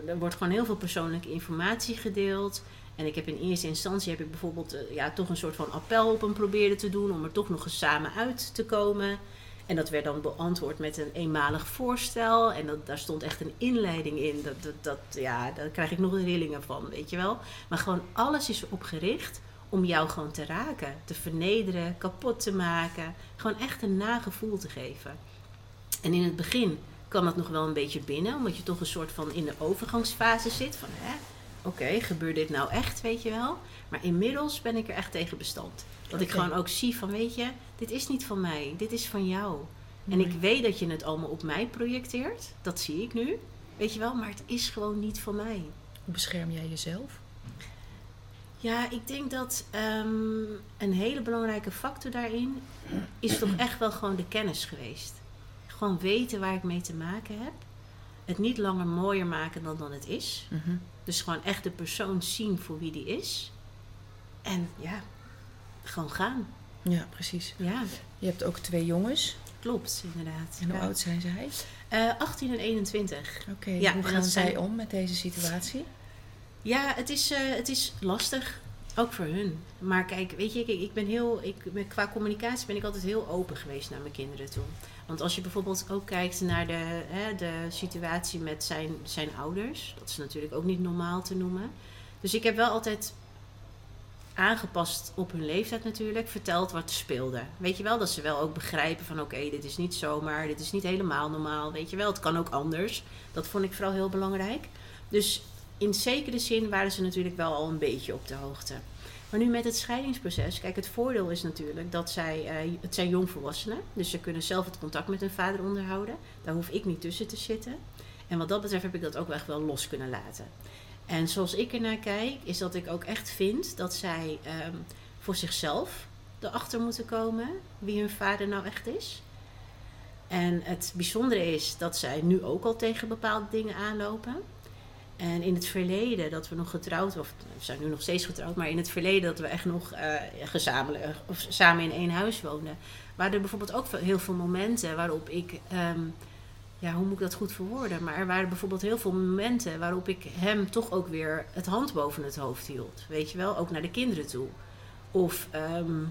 er wordt gewoon heel veel persoonlijke informatie gedeeld. En ik heb in eerste instantie heb ik bijvoorbeeld uh, ja, toch een soort van appel op hem proberen te doen om er toch nog eens samen uit te komen. En dat werd dan beantwoord met een eenmalig voorstel. En dat, daar stond echt een inleiding in. Dat, dat, dat, ja, daar krijg ik nog rillingen van, weet je wel. Maar gewoon alles is erop gericht om jou gewoon te raken, te vernederen, kapot te maken. Gewoon echt een nagevoel te geven. En in het begin kwam dat nog wel een beetje binnen, omdat je toch een soort van in de overgangsfase zit. Van hè, oké, gebeurt dit nou echt, weet je wel? Maar inmiddels ben ik er echt tegen bestand. Dat ik gewoon ook zie van, weet je, dit is niet van mij, dit is van jou. En ik weet dat je het allemaal op mij projecteert, dat zie ik nu, weet je wel, maar het is gewoon niet van mij. Hoe bescherm jij jezelf? Ja, ik denk dat um, een hele belangrijke factor daarin is toch echt wel gewoon de kennis geweest. Gewoon weten waar ik mee te maken heb. Het niet langer mooier maken dan dan het is. Mm -hmm. Dus gewoon echt de persoon zien voor wie die is. En ja, gewoon gaan. Ja, precies. Ja. Je hebt ook twee jongens. Klopt, inderdaad. En hoe ja. oud zijn zij? Uh, 18 en 21. Oké, okay, ja, hoe gaan zij om met deze situatie? Ja, het is, uh, het is lastig. Ook voor hun. Maar kijk, weet je, ik, ben heel, ik, qua communicatie ben ik altijd heel open geweest naar mijn kinderen toe. Want als je bijvoorbeeld ook kijkt naar de, hè, de situatie met zijn, zijn ouders, dat is natuurlijk ook niet normaal te noemen. Dus ik heb wel altijd aangepast op hun leeftijd natuurlijk, verteld wat speelde. Weet je wel, dat ze wel ook begrijpen van oké, dit is niet zomaar, dit is niet helemaal normaal. Weet je wel, het kan ook anders. Dat vond ik vooral heel belangrijk. Dus in zekere zin waren ze natuurlijk wel al een beetje op de hoogte. Maar nu met het scheidingsproces, kijk, het voordeel is natuurlijk dat zij, uh, het zijn jongvolwassenen, dus ze kunnen zelf het contact met hun vader onderhouden. Daar hoef ik niet tussen te zitten. En wat dat betreft heb ik dat ook echt wel los kunnen laten. En zoals ik ernaar kijk, is dat ik ook echt vind dat zij um, voor zichzelf erachter moeten komen wie hun vader nou echt is. En het bijzondere is dat zij nu ook al tegen bepaalde dingen aanlopen. En in het verleden dat we nog getrouwd, of we zijn nu nog steeds getrouwd, maar in het verleden dat we echt nog uh, gezamenlijk of samen in één huis woonden, waren er bijvoorbeeld ook heel veel momenten waarop ik um, ja, hoe moet ik dat goed verwoorden? Maar er waren bijvoorbeeld heel veel momenten waarop ik hem toch ook weer het hand boven het hoofd hield. Weet je wel, ook naar de kinderen toe. Of ehm,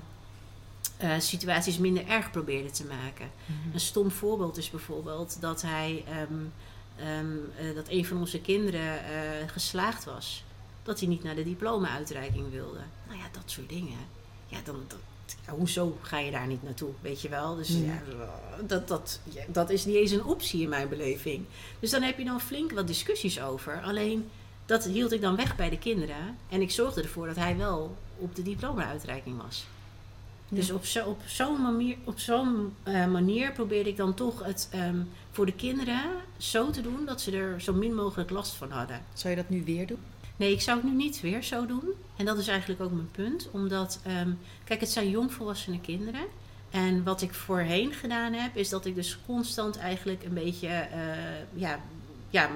eh, situaties minder erg probeerde te maken. Mhm. Een stom voorbeeld is bijvoorbeeld dat hij ehm, ehm, eh, dat een van onze kinderen eh, geslaagd was. Dat hij niet naar de diploma-uitreiking wilde. Nou ja, dat soort dingen. Ja, dan, dat, ja, hoezo ga je daar niet naartoe, weet je wel? Dus Ja. ja, dat, dat, ja, dat is niet eens een optie in mijn beleving. Dus dan heb je dan flink wat discussies over. Alleen, dat hield ik dan weg bij de kinderen. En ik zorgde ervoor dat hij wel op de diploma-uitreiking was. Dus op, zo, op zo'n manier, op zo'n eh, manier probeerde ik dan toch het ehm, voor de kinderen zo te doen dat ze er zo min mogelijk last van hadden. Zou je dat nu weer doen? Nee, ik zou het nu niet weer zo doen. En dat is eigenlijk ook mijn punt. Omdat, ehm, kijk, het zijn jongvolwassene kinderen. En wat ik voorheen gedaan heb, is dat ik dus constant eigenlijk een beetje, eh, ja, ja,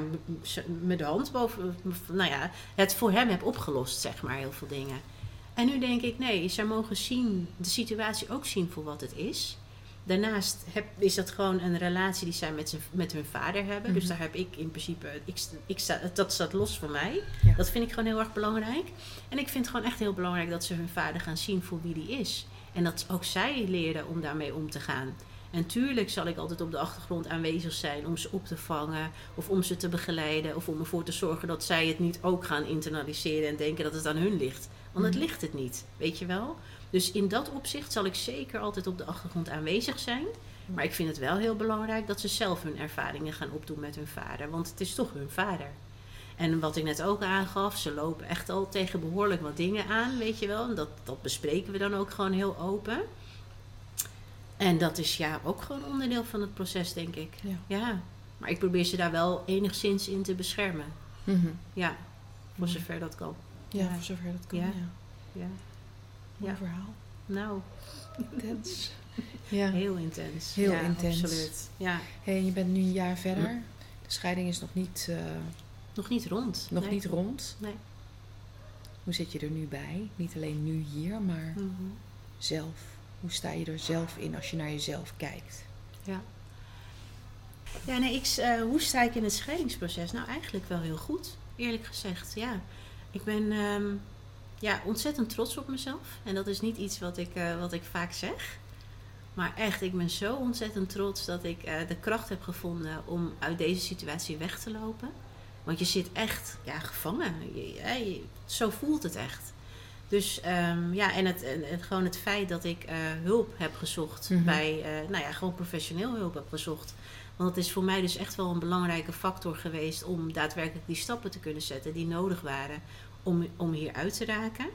met de hand boven, nou ja, het voor hem heb opgelost, zeg maar, heel veel dingen. En nu denk ik, nee, zij mogen zien, de situatie ook zien voor wat het is. Daarnaast heb, is dat gewoon een relatie die zij met, zijn, met hun vader hebben. Dus Mhm. daar heb ik in principe, ik, ik sta, dat staat los van mij. Ja. Dat vind ik gewoon heel erg belangrijk. En ik vind het gewoon echt heel belangrijk dat ze hun vader gaan zien voor wie die is. En dat ook zij leren om daarmee om te gaan. En tuurlijk zal ik altijd op de achtergrond aanwezig zijn om ze op te vangen, of om ze te begeleiden, of om ervoor te zorgen dat zij het niet ook gaan internaliseren en denken dat het aan hun ligt. Want het Mhm. ligt het niet, weet je wel? Dus in dat opzicht zal ik zeker altijd op de achtergrond aanwezig zijn. Maar ik vind het wel heel belangrijk dat ze zelf hun ervaringen gaan opdoen met hun vader. Want het is toch hun vader. En wat ik net ook aangaf, ze lopen echt al tegen behoorlijk wat dingen aan, weet je wel. En dat, dat bespreken we dan ook gewoon heel open. En dat is ja ook gewoon onderdeel van het proces, denk ik. Ja. Ja. Maar ik probeer ze daar wel enigszins in te beschermen. Mhm. Ja, voor zover dat kan. Ja, Ja. voor zover dat kan. Ja. Ja. Mooi Ja. verhaal. Nou, Intens. Ja. heel intens. Heel ja, intens. Absoluut. Ja, Hey, je bent nu een jaar verder. De scheiding is nog niet, eh, nog niet rond. nog Nee. niet rond. Nee. Hoe zit je er nu bij? Niet alleen nu hier, maar Mhm. zelf. Hoe sta je er zelf in als je naar jezelf kijkt? Ja. Ja, nee, ik, eh, hoe sta ik in het scheidingsproces? Nou, eigenlijk wel heel goed, eerlijk gezegd. Ja, ik ben ehm, ja, ontzettend trots op mezelf. En dat is niet iets wat ik, eh, wat ik vaak zeg. Maar echt, ik ben zo ontzettend trots dat ik eh, de kracht heb gevonden om uit deze situatie weg te lopen. Want je zit echt ja, gevangen. Je, zo voelt het echt. Dus ehm, ja, en, het, en, en gewoon het feit dat ik eh, hulp heb gezocht Mhm. bij, nou ja, gewoon professioneel hulp heb gezocht. Want het is voor mij dus echt wel een belangrijke factor geweest om daadwerkelijk die stappen te kunnen zetten die nodig waren om, om hier uit te raken.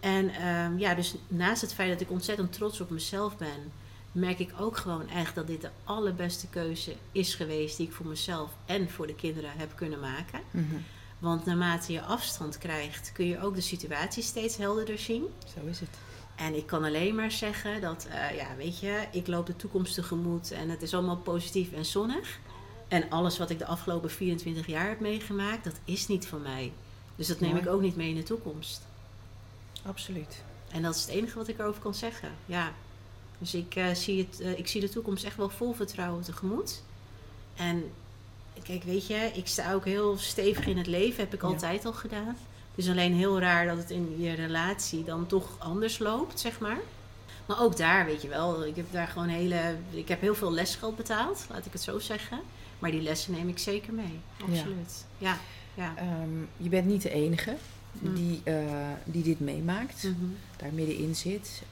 En ehm, ja, dus naast het feit dat ik ontzettend trots op mezelf ben, merk ik ook gewoon echt dat dit de allerbeste keuze is geweest die ik voor mezelf en voor de kinderen heb kunnen maken. Want naarmate je afstand krijgt, kun je ook de situatie steeds helderder zien. Zo is het. En ik kan alleen maar zeggen dat, eh, ja, weet je, ik loop de toekomst tegemoet en het is allemaal positief en zonnig. En alles wat ik de afgelopen 24 jaar heb meegemaakt, dat is niet van mij. Dus dat neem Mooi. ik ook niet mee in de toekomst. Absoluut. En dat is het enige wat ik erover kan zeggen. Ja. Dus ik, eh, zie het, eh, ik zie de toekomst echt wel vol vertrouwen tegemoet. En kijk, weet je, ik sta ook heel stevig in het leven. Heb ik Ja. altijd al gedaan. Het is alleen heel raar dat het in je relatie dan toch anders loopt, zeg maar. Maar ook daar, weet je wel, ik heb daar gewoon hele... Ik heb heel veel lesgeld betaald, laat ik het zo zeggen. Maar die lessen neem ik zeker mee. Absoluut. Ja. ja. Ehm, je bent niet de enige Mm. die, eh, die dit meemaakt, Mhm. daar middenin zit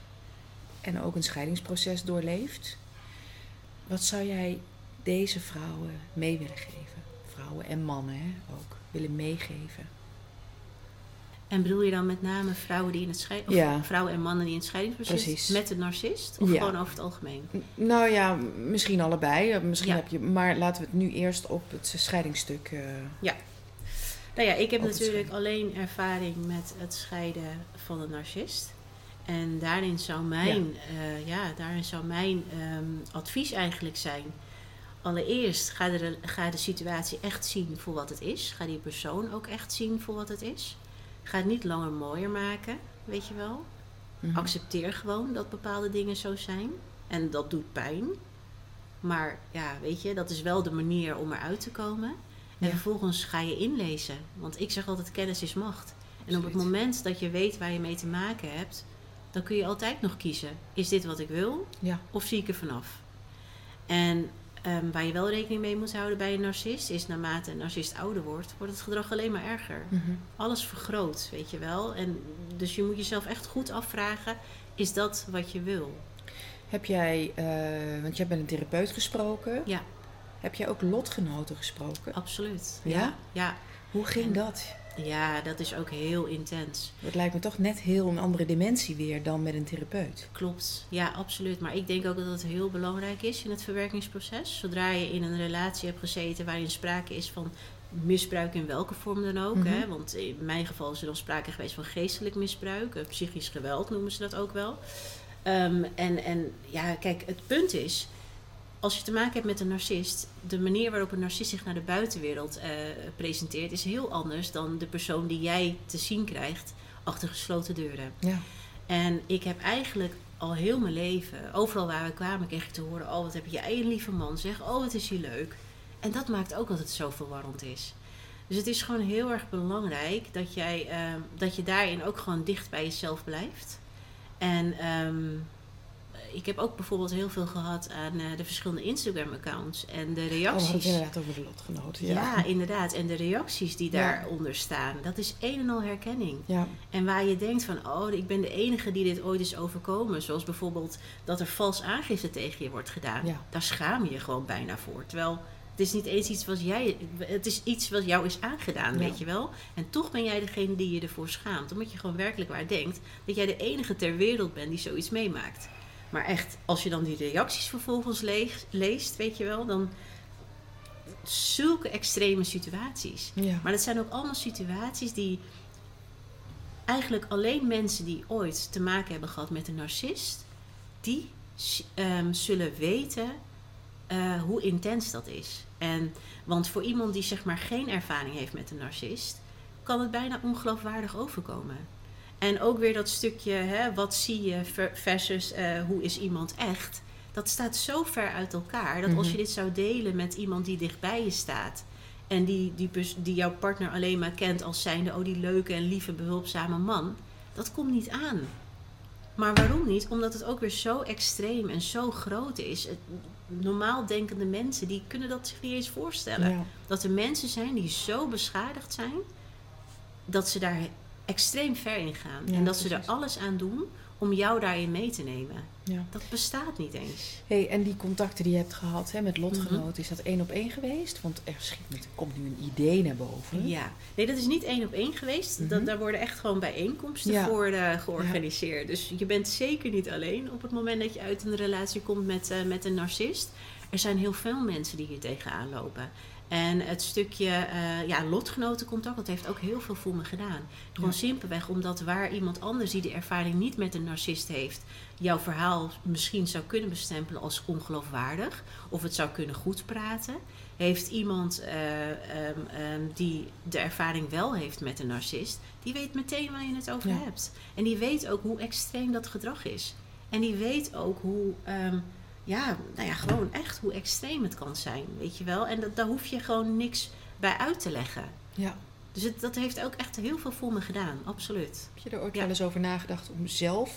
en ook een scheidingsproces doorleeft. Wat zou jij deze vrouwen mee willen geven? Vrouwen en mannen hè, ook willen meegeven. En bedoel je dan met name vrouwen die in het scheiding... Ja. vrouwen en mannen die in het scheidingsproces met de narcist? Of Ja. gewoon over het algemeen? Nou ja, misschien allebei. Eh, Misschien Ja. heb je, maar laten we het nu eerst op het scheidingsstuk. eh, Nou ja, ik heb natuurlijk alleen ervaring met het scheiden van een narcist. En daarin zou mijn, ja. ja, daarin zou mijn ehm, advies eigenlijk zijn... Allereerst ga de, ga de situatie echt zien voor wat het is. Ga die persoon ook echt zien voor wat het is. Ga het niet langer mooier maken, weet je wel. mhm. Accepteer gewoon dat bepaalde dingen zo zijn. En dat doet pijn. Maar ja, weet je, dat is wel de manier om eruit te komen. En vervolgens ga je inlezen. Want ik zeg altijd, kennis is macht. En op het moment dat je weet waar je mee te maken hebt, dan kun je altijd nog kiezen. Is dit wat ik wil Ja. of zie ik er vanaf? En ehm, waar je wel rekening mee moet houden bij een narcist, is naarmate een narcist ouder wordt, wordt het gedrag alleen maar erger. Mhm. Alles vergroot, weet je wel. En dus je moet jezelf echt goed afvragen, is dat wat je wil? Heb jij, eh, want jij bent een therapeut gesproken. Ja. Heb jij ook lotgenoten gesproken? Absoluut. Ja? Ja, Hoe ging En- dat? ja, dat is ook heel intens. Het lijkt me toch net heel een andere dimensie weer dan met een therapeut. Klopt, ja, absoluut. Maar ik denk ook dat het heel belangrijk is in het verwerkingsproces. Zodra je in een relatie hebt gezeten waarin sprake is van misbruik in welke vorm dan ook. Mhm. hè? Want in mijn geval is er dan sprake geweest van geestelijk misbruik, eh, psychisch geweld noemen ze dat ook wel. Ehm, en, en ja, kijk, het punt is, als je te maken hebt met een narcist, de manier waarop een narcist zich naar de buitenwereld eh, presenteert, is heel anders dan de persoon die jij te zien krijgt achter gesloten deuren. Ja. En ik heb eigenlijk al heel mijn leven, overal waar we kwamen, kreeg ik te horen: Oh, wat heb jij een lieve man, zeg. Oh, wat is hij leuk. En dat maakt ook dat het zo verwarrend is. Dus het is gewoon heel erg belangrijk dat, jij, eh, dat je daarin ook gewoon dicht bij jezelf blijft. En ehm, ik heb ook bijvoorbeeld heel veel gehad aan eh, de verschillende Instagram-accounts en de Oh, reacties. het inderdaad over de lotgenoten. ja. Ja. inderdaad. En de reacties die daaronder staan, dat is een en al herkenning. Ja. En waar je denkt van, oh, ik ben de enige die dit ooit is overkomen. Zoals bijvoorbeeld dat er vals aangifte tegen je wordt gedaan. Ja. Daar schaam je je gewoon bijna voor. Terwijl het is niet eens iets wat jij, het is iets wat jou is aangedaan, Ja. weet je wel. En toch ben jij degene die je ervoor schaamt. Omdat je gewoon werkelijk waar denkt dat jij de enige ter wereld bent die zoiets meemaakt. Maar echt, als je dan die reacties vervolgens leeg- leest, weet je wel, dan zulke extreme situaties. Ja. Maar dat zijn ook allemaal situaties die eigenlijk alleen mensen die ooit te maken hebben gehad met een narcist, die ehm, zullen weten eh, hoe intens dat is. En, want voor iemand die zeg maar geen ervaring heeft met een narcist, kan het bijna ongeloofwaardig overkomen. En ook weer dat stukje, hè, wat zie je ver- versus eh, hoe is iemand echt, dat staat zo ver uit elkaar dat als Mhm. je dit zou delen met iemand die dichtbij je staat, en die, die, die jouw partner alleen maar kent als zijnde, oh die leuke en lieve behulpzame man, dat komt niet aan. Maar waarom niet? Omdat het ook weer zo extreem en zo groot is. Het- normaal denkende mensen, die kunnen dat zich niet eens voorstellen. Ja. Dat er mensen zijn die zo beschadigd zijn, dat ze daar extreem ver in gaan. Ja, en dat ze er alles aan doen om jou daarin mee te nemen. Ja. Dat bestaat niet eens. Hey, en die contacten die je hebt gehad hè, met Mhm. lotgenoten, is dat één op één geweest? Want er schiet, komt nu een idee naar boven. Ja, nee, dat is niet één op één geweest. dat, Mhm. daar worden echt gewoon bijeenkomsten Ja. voor eh, georganiseerd. Dus je bent zeker niet alleen op het moment dat je uit een relatie komt met, eh, met een narcist. Er zijn heel veel mensen die hier tegenaan lopen. En het stukje eh, ja, lotgenotencontact, dat heeft ook heel veel voor me gedaan. Gewoon Ja. simpelweg omdat waar iemand anders die de ervaring niet met een narcist heeft, jouw verhaal misschien zou kunnen bestempelen als ongeloofwaardig, of het zou kunnen goed praten, heeft iemand eh, ehm, ehm, die de ervaring wel heeft met een narcist, die weet meteen waar je het over Ja. hebt. En die weet ook hoe extreem dat gedrag is. En die weet ook hoe, ehm, ja, nou ja, gewoon echt hoe extreem het kan zijn, weet je wel. En dat, daar hoef je gewoon niks bij uit te leggen. Ja. Dus het, dat heeft ook echt heel veel voor me gedaan, absoluut. Heb je er ooit Ja. wel eens over nagedacht om zelf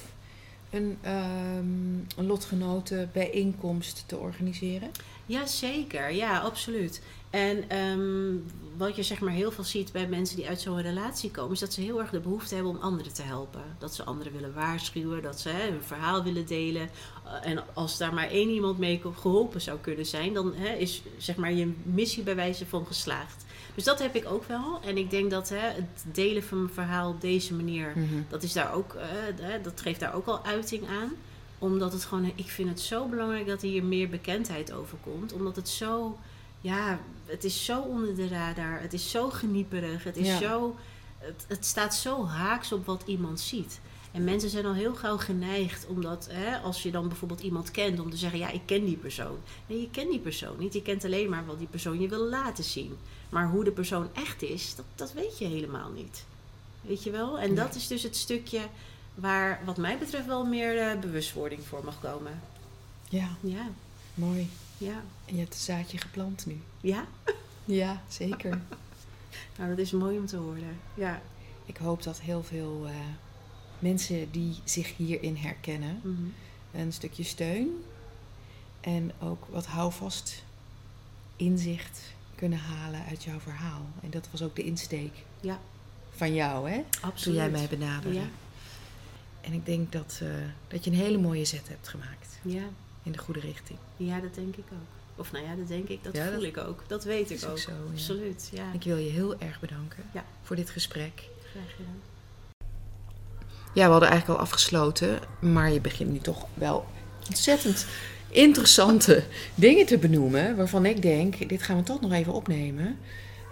een, ehm een lotgenotenbijeenkomst te organiseren? Jazeker, ja, absoluut. En ehm, wat je zeg maar heel veel ziet bij mensen die uit zo'n relatie komen, is dat ze heel erg de behoefte hebben om anderen te helpen. Dat ze anderen willen waarschuwen, dat ze hè, hun verhaal willen delen. Uh, en als daar maar één iemand mee geholpen zou kunnen zijn, dan hè, is zeg maar je missie bij wijze van geslaagd. Dus dat heb ik ook wel. En ik denk dat hè, het delen van mijn verhaal op deze manier dat, is daar ook, eh, dat geeft daar ook al uiting aan. Omdat het gewoon, ik vind het zo belangrijk dat hier meer bekendheid over komt. Omdat het zo, ja, het is zo onder de radar. Het is zo genieperig. Het is Ja. zo, het, het staat zo haaks op wat iemand ziet. En mensen zijn al heel gauw geneigd, omdat hè, als je dan bijvoorbeeld iemand kent, om te zeggen: Ja, ik ken die persoon. Nee, je kent die persoon niet. Je kent alleen maar wat die persoon je wil laten zien. Maar hoe de persoon echt is, dat, dat weet je helemaal niet. Weet je wel? En dat is dus het stukje waar, wat mij betreft, wel meer eh, bewustwording voor mag komen. Ja, Ja, mooi. Ja. En je hebt het zaadje geplant nu. Ja? Ja, zeker. Nou, dat is mooi om te horen. Ja. Ik hoop dat heel veel eh, mensen die zich hierin herkennen, Mhm. een stukje steun en ook wat houvast, inzicht kunnen halen uit jouw verhaal. En dat was ook de insteek Ja. van jou, hè? Toen Absoluut. jij mij benaderde. Ja. En ik denk dat, eh, dat je een hele mooie zet hebt gemaakt Ja. In de goede richting. ja, dat denk ik ook. Of nou ja, dat denk ik. Dat Ja, voel dat- ik ook. Dat weet ik ook ook. zo, ja. Absoluut. Ja. Ik wil je heel erg bedanken Ja. voor dit gesprek. Graag gedaan. Ja, we hadden eigenlijk al afgesloten, maar je begint nu toch wel ontzettend interessante dingen te benoemen. Waarvan ik denk, dit gaan we toch nog even opnemen.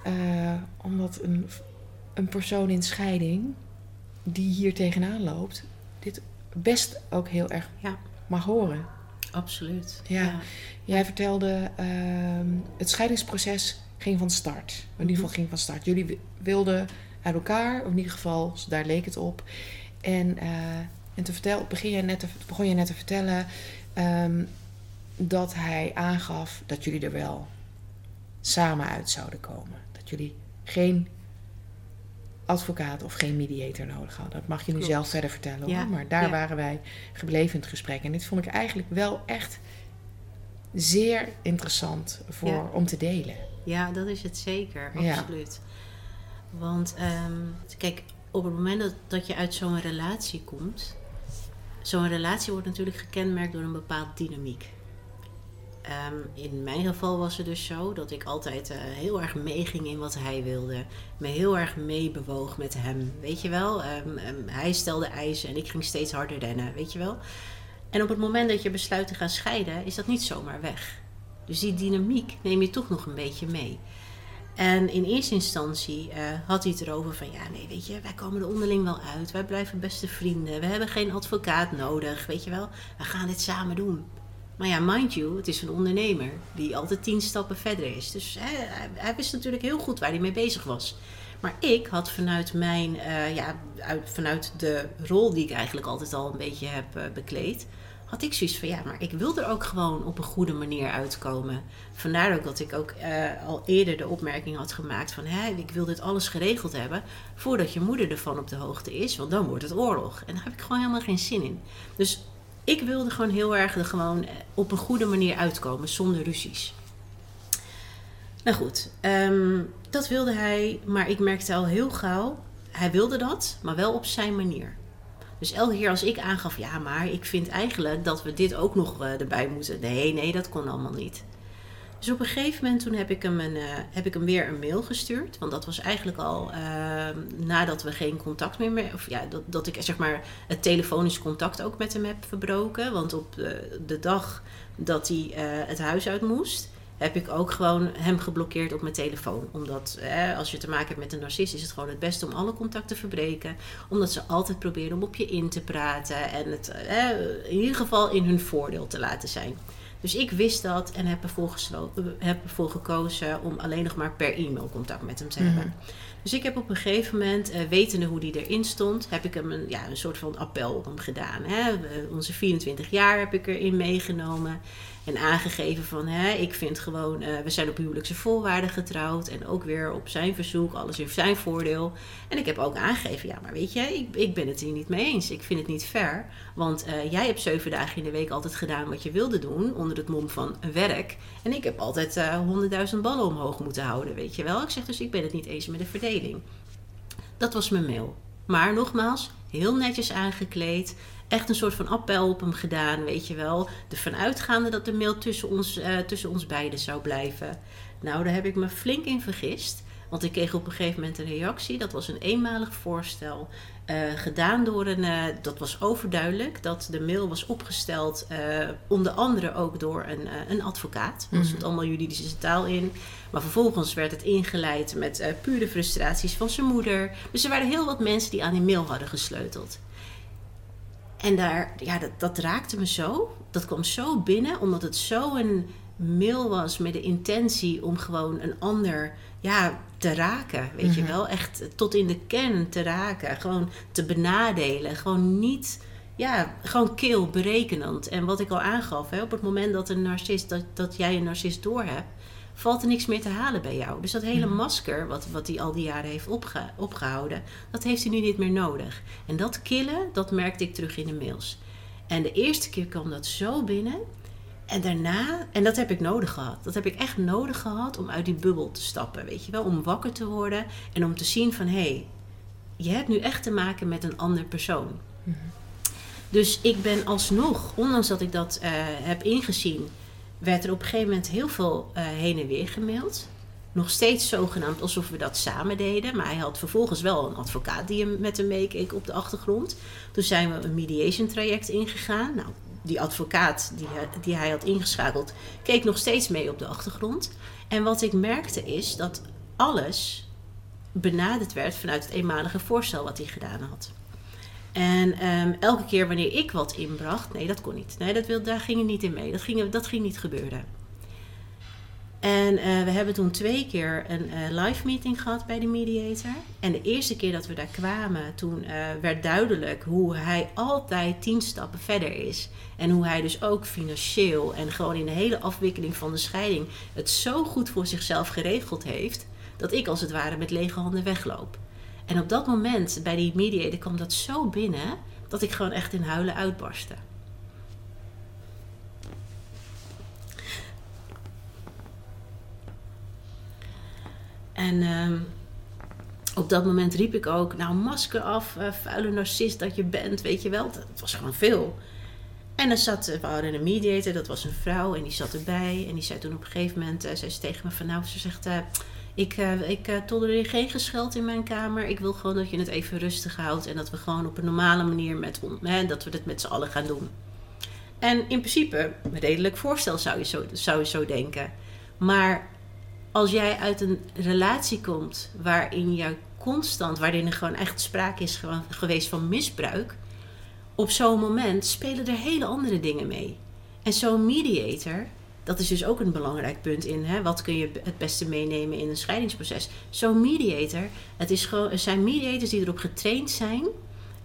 Eh, omdat een, een persoon in scheiding die hier tegenaan loopt, dit best ook heel erg Ja. mag horen. Absoluut. Ja. Jij vertelde, ehm, het scheidingsproces ging van start. In ieder geval ging van start. Jullie wi- wilden uit elkaar, of in ieder geval, daar leek het op. En, eh, en te vertel, begin je net te, begon je net te vertellen ehm, dat hij aangaf dat jullie er wel samen uit zouden komen. Dat jullie geen advocaat of geen mediator nodig hadden. Dat mag je nu Klopt. zelf verder vertellen. Hoor. Ja, Maar daar ja. waren wij gebleven in het gesprek. En dit vond ik eigenlijk wel echt zeer interessant voor, Ja. om te delen. Ja, dat is het zeker. Absoluut. Want ehm, kijk, op het moment dat, dat je uit zo'n relatie komt, zo'n relatie wordt natuurlijk gekenmerkt door een bepaald dynamiek. Ehm, in mijn geval was het dus zo dat ik altijd eh, heel erg meeging in wat hij wilde. Me heel erg meebewoog met hem. Weet je wel? Ehm, ehm, hij stelde eisen en ik ging steeds harder rennen. Weet je wel? En op het moment dat je besluit te gaan scheiden, is dat niet zomaar weg. Dus die dynamiek neem je toch nog een beetje mee. En in eerste instantie eh, had hij het erover van... ja, nee, weet je, wij komen er onderling wel uit. Wij blijven beste vrienden. We hebben geen advocaat nodig, weet je wel. We gaan dit samen doen. Maar ja, mind you, het is een ondernemer die altijd tien stappen verder is. Dus hij, wist natuurlijk heel goed waar hij mee bezig was. Maar ik had vanuit mijn, eh, ja, uit, vanuit de rol die ik eigenlijk altijd al een beetje heb eh, bekleed, had ik zoiets van ja, maar ik wil er ook gewoon op een goede manier uitkomen. Vandaar ook dat ik ook eh, al eerder de opmerking had gemaakt van hè, ik wil dit alles geregeld hebben voordat je moeder ervan op de hoogte is, want dan wordt het oorlog. En daar heb ik gewoon helemaal geen zin in. Dus ik wilde gewoon heel erg er gewoon eh, op een goede manier uitkomen, zonder ruzies. Nou goed, ehm, dat wilde hij, maar ik merkte al heel gauw, hij wilde dat, maar wel op zijn manier. Dus elke keer als ik aangaf, ja, maar ik vind eigenlijk dat we dit ook nog eh, erbij moeten. Nee, nee, dat kon allemaal niet. Dus op een gegeven moment toen heb ik hem, een, eh, heb ik hem weer een mail gestuurd. Want dat was eigenlijk al ehm, nadat we geen contact meer... meer of ja, dat, dat ik zeg maar het telefonisch contact ook met hem heb verbroken. Want op de, de dag dat hij eh, het huis uit moest... heb ik ook gewoon hem geblokkeerd op mijn telefoon. Omdat eh, als je te maken hebt met een narcist... is het gewoon het beste om alle contact te verbreken. Omdat ze altijd proberen om op je in te praten. En het eh, in ieder geval in hun voordeel te laten zijn. Dus ik wist dat en heb ervoor, eh, heb ervoor gekozen om alleen nog maar per e-mail contact met hem te hebben. Dus ik heb op een gegeven moment, eh, wetende hoe die erin stond, heb ik hem een, ja, een soort van appel op hem gedaan. Hè. Onze 24 jaar heb ik erin meegenomen. En aangegeven van, hè, ik vind gewoon, eh, we zijn op huwelijkse voorwaarden getrouwd. En ook weer op zijn verzoek, alles in zijn voordeel. En ik heb ook aangegeven, ja, maar weet je, ik, ik ben het hier niet mee eens. Ik vind het niet fair. Want eh, jij hebt zeven dagen in de week altijd gedaan wat je wilde doen, onder het mom van werk. En ik heb altijd eh, honderdduizend ballen omhoog moeten houden, weet je wel. Ik zeg dus, ik ben het niet eens met de verdeling. Dat was mijn mail. Maar nogmaals, heel netjes aangekleed. Echt een soort van appel op hem gedaan, weet je wel. Ervan uitgaande dat de mail tussen ons, eh, tussen ons beiden zou blijven. Nou, daar heb ik me flink in vergist. Want ik kreeg op een gegeven moment een reactie. Dat was een eenmalig voorstel. eh, gedaan door een. eh, dat was overduidelijk. Dat de mail was opgesteld. onder andere ook door een, een advocaat. Er stond allemaal juridische taal in. Maar vervolgens werd het ingeleid met pure frustraties van zijn moeder. Dus er waren heel wat mensen die aan die mail hadden gesleuteld. En daar, ja, dat, dat raakte me zo. Dat kwam zo binnen, omdat het zo een mail was met de intentie om gewoon een ander ja, te raken. Weet je wel, echt tot in de kern te raken. Gewoon te benadelen. Gewoon niet, ja, gewoon kil, berekenend. En wat ik al aangaf, hè, op het moment dat een narcist, dat, dat jij een narcist doorhebt, valt er niks meer te halen bij jou. Dus dat hele Mhm. masker, wat, wat hij al die jaren heeft opge- opgehouden, dat heeft hij nu niet meer nodig. En dat killen, dat merkte ik terug in de mails. En de eerste keer kwam dat zo binnen. En daarna, en dat heb ik nodig gehad. Dat heb ik echt nodig gehad om uit die bubbel te stappen, weet je wel. Om wakker te worden en om te zien van, hé, hey, je hebt nu echt te maken met een ander persoon. Mhm. Dus ik ben alsnog, ondanks dat ik dat eh, heb ingezien, werd er op een gegeven moment heel veel eh, heen en weer gemaild. Nog steeds zogenaamd alsof we dat samen deden. Maar hij had vervolgens wel een advocaat die hem met hem meekeek op de achtergrond. Toen zijn we een mediation traject ingegaan. Nou, die advocaat die, hij- die hij had ingeschakeld, keek nog steeds mee op de achtergrond. En wat ik merkte is dat alles benaderd werd vanuit het eenmalige voorstel wat hij gedaan had. En ehm, elke keer wanneer ik wat inbracht, nee, dat kon niet. Nee, dat wil, daar ging het niet in mee. Dat ging, dat ging niet gebeuren. En eh, we hebben toen twee keer een eh, live meeting gehad bij de mediator. En de eerste keer dat we daar kwamen, toen eh, werd duidelijk hoe hij altijd tien stappen verder is. En hoe hij dus ook financieel en gewoon in de hele afwikkeling van de scheiding het zo goed voor zichzelf geregeld heeft, dat ik als het ware met lege handen wegloop. En op dat moment bij die mediator kwam dat zo binnen dat ik gewoon echt in huilen uitbarstte. En ehm, op dat moment riep ik ook, nou masker af, eh, vuile narcist dat je bent, weet je wel. Het was gewoon veel. En dan zat, we hadden een mediator, dat was een vrouw, en die zat erbij. En die zei toen op een gegeven moment, eh, zei ze tegen me van, nou, ze zegt, eh, ik, eh, ik eh, tolereer geen gescheld in mijn kamer. Ik wil gewoon dat je het even rustig houdt en dat we gewoon op een normale manier met, dat we dit met z'n allen gaan doen. En in principe, redelijk voorstel zou je zo, zou je zo denken. Maar als jij uit een relatie komt waarin je constant, waarin er gewoon echt sprake is ge- geweest van misbruik, op zo'n moment spelen er hele andere dingen mee. En zo'n mediator, dat is dus ook een belangrijk punt in hè, wat kun je het beste meenemen in een scheidingsproces. Zo'n mediator, het, is gewoon, het zijn mediators die erop getraind zijn,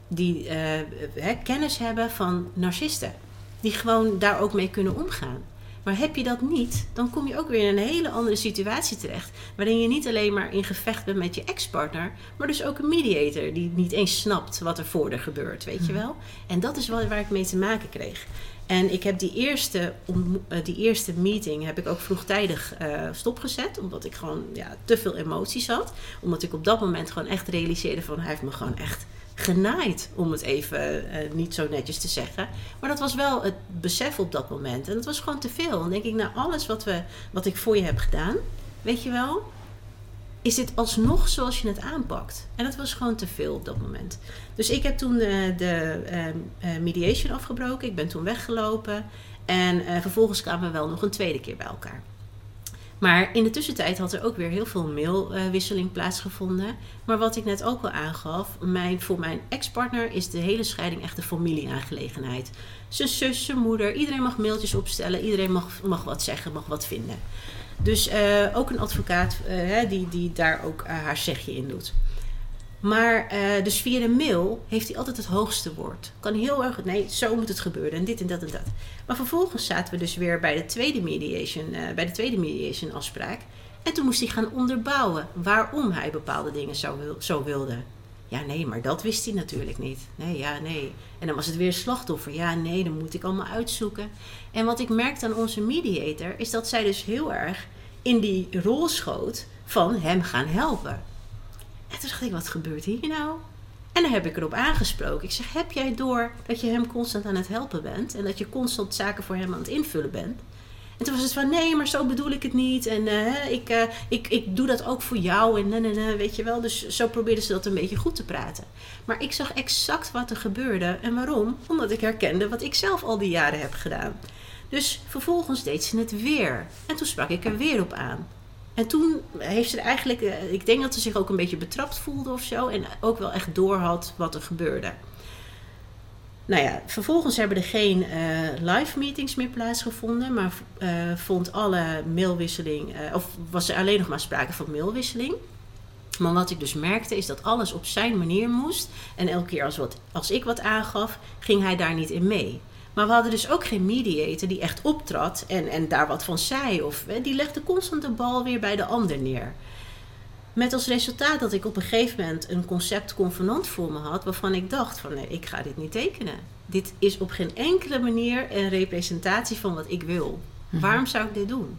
die eh, hè, kennis hebben van narcisten, die gewoon daar ook mee kunnen omgaan. Maar heb je dat niet, dan kom je ook weer in een hele andere situatie terecht. Waarin je niet alleen maar in gevecht bent met je ex-partner, maar dus ook een mediator die niet eens snapt wat er voor er gebeurt, weet je wel? En dat is wel waar ik mee te maken kreeg. En ik heb die eerste, eh, die eerste meeting heb ik ook vroegtijdig eh, stopgezet. Omdat ik gewoon ja, te veel emoties had. Omdat ik op dat moment gewoon echt realiseerde van hij heeft me gewoon echt genaaid. Om het even eh, niet zo netjes te zeggen. Maar dat was wel het besef op dat moment. En dat was gewoon te veel. Dan denk ik, nou alles wat, we, wat ik voor je heb gedaan, weet je wel, is dit alsnog zoals je het aanpakt. En dat was gewoon te veel op dat moment. Dus ik heb toen de, ehm, eh, mediation afgebroken. Ik ben toen weggelopen. En eh, vervolgens kwamen we wel nog een tweede keer bij elkaar. Maar in de tussentijd had er ook weer heel veel mailwisseling plaatsgevonden. Maar wat ik net ook al aangaf, mijn, voor mijn ex-partner is de hele scheiding echt een familieaangelegenheid. Zijn zus, zijn moeder, iedereen mag mailtjes opstellen, iedereen mag, mag wat zeggen, mag wat vinden. Dus eh, ook een advocaat eh, die, die daar ook eh, haar zegje in doet. Maar dus via de mail heeft hij altijd het hoogste woord. Kan heel erg, nee, zo moet het gebeuren en dit en dat en dat. Maar vervolgens zaten we dus weer bij de tweede mediation, bij de tweede mediation afspraak. En toen moest hij gaan onderbouwen waarom hij bepaalde dingen zo, wil, zo wilde. Ja, nee, maar dat wist hij natuurlijk niet. Nee, ja, nee. En dan was het weer slachtoffer. Ja, nee, dan moet ik allemaal uitzoeken. En wat ik merkte aan onze mediator is dat zij dus heel erg in die rol schoot van hem gaan helpen. En toen dacht ik, wat gebeurt hier nou? En dan heb ik erop aangesproken. Ik zeg, heb jij door dat je hem constant aan het helpen bent? En dat je constant zaken voor hem aan het invullen bent? En toen was het van, nee, maar zo bedoel ik het niet. En eh, ik, eh, ik, ik doe dat ook voor jou. En nee, nee, weet je wel. Dus zo probeerden ze dat een beetje goed te praten. Maar ik zag exact wat er gebeurde. En waarom? Omdat ik herkende wat ik zelf al die jaren heb gedaan. Dus vervolgens deed ze het weer. En toen sprak ik er weer op aan. En toen heeft ze eigenlijk, eh, ik denk dat ze zich ook een beetje betrapt voelde of zo. En ook wel echt doorhad wat er gebeurde. Nou ja, vervolgens hebben er geen eh, live meetings meer plaatsgevonden. Maar eh, vond alle mailwisseling, of was er alleen nog maar sprake van mailwisseling. Maar wat ik dus merkte is dat alles op zijn manier moest. En elke keer als, wat, als ik wat aangaf, ging hij daar niet in mee. Maar we hadden dus ook geen mediator die echt optrad en, en daar wat van zei. Of hè, die legde constant de bal weer bij de ander neer. Met als resultaat dat ik op een gegeven moment een concept convenant voor me had, waarvan ik dacht van nee, ik ga dit niet tekenen. Dit is op geen enkele manier een representatie van wat ik wil. Waarom zou ik dit doen?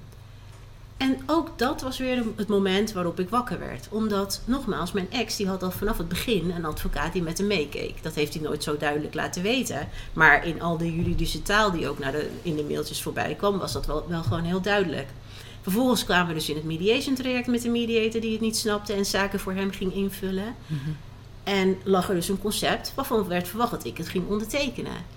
En ook dat was weer het moment waarop ik wakker werd. Omdat, nogmaals, mijn ex die had al vanaf het begin een advocaat die met hem meekeek. Dat heeft hij nooit zo duidelijk laten weten. Maar in al de juridische taal die ook naar de, in de mailtjes voorbij kwam, was dat wel, wel gewoon heel duidelijk. Vervolgens kwamen we dus in het mediation traject met de mediator die het niet snapte en zaken voor hem ging invullen. En lag er dus een concept waarvan werd verwacht dat ik het ging ondertekenen.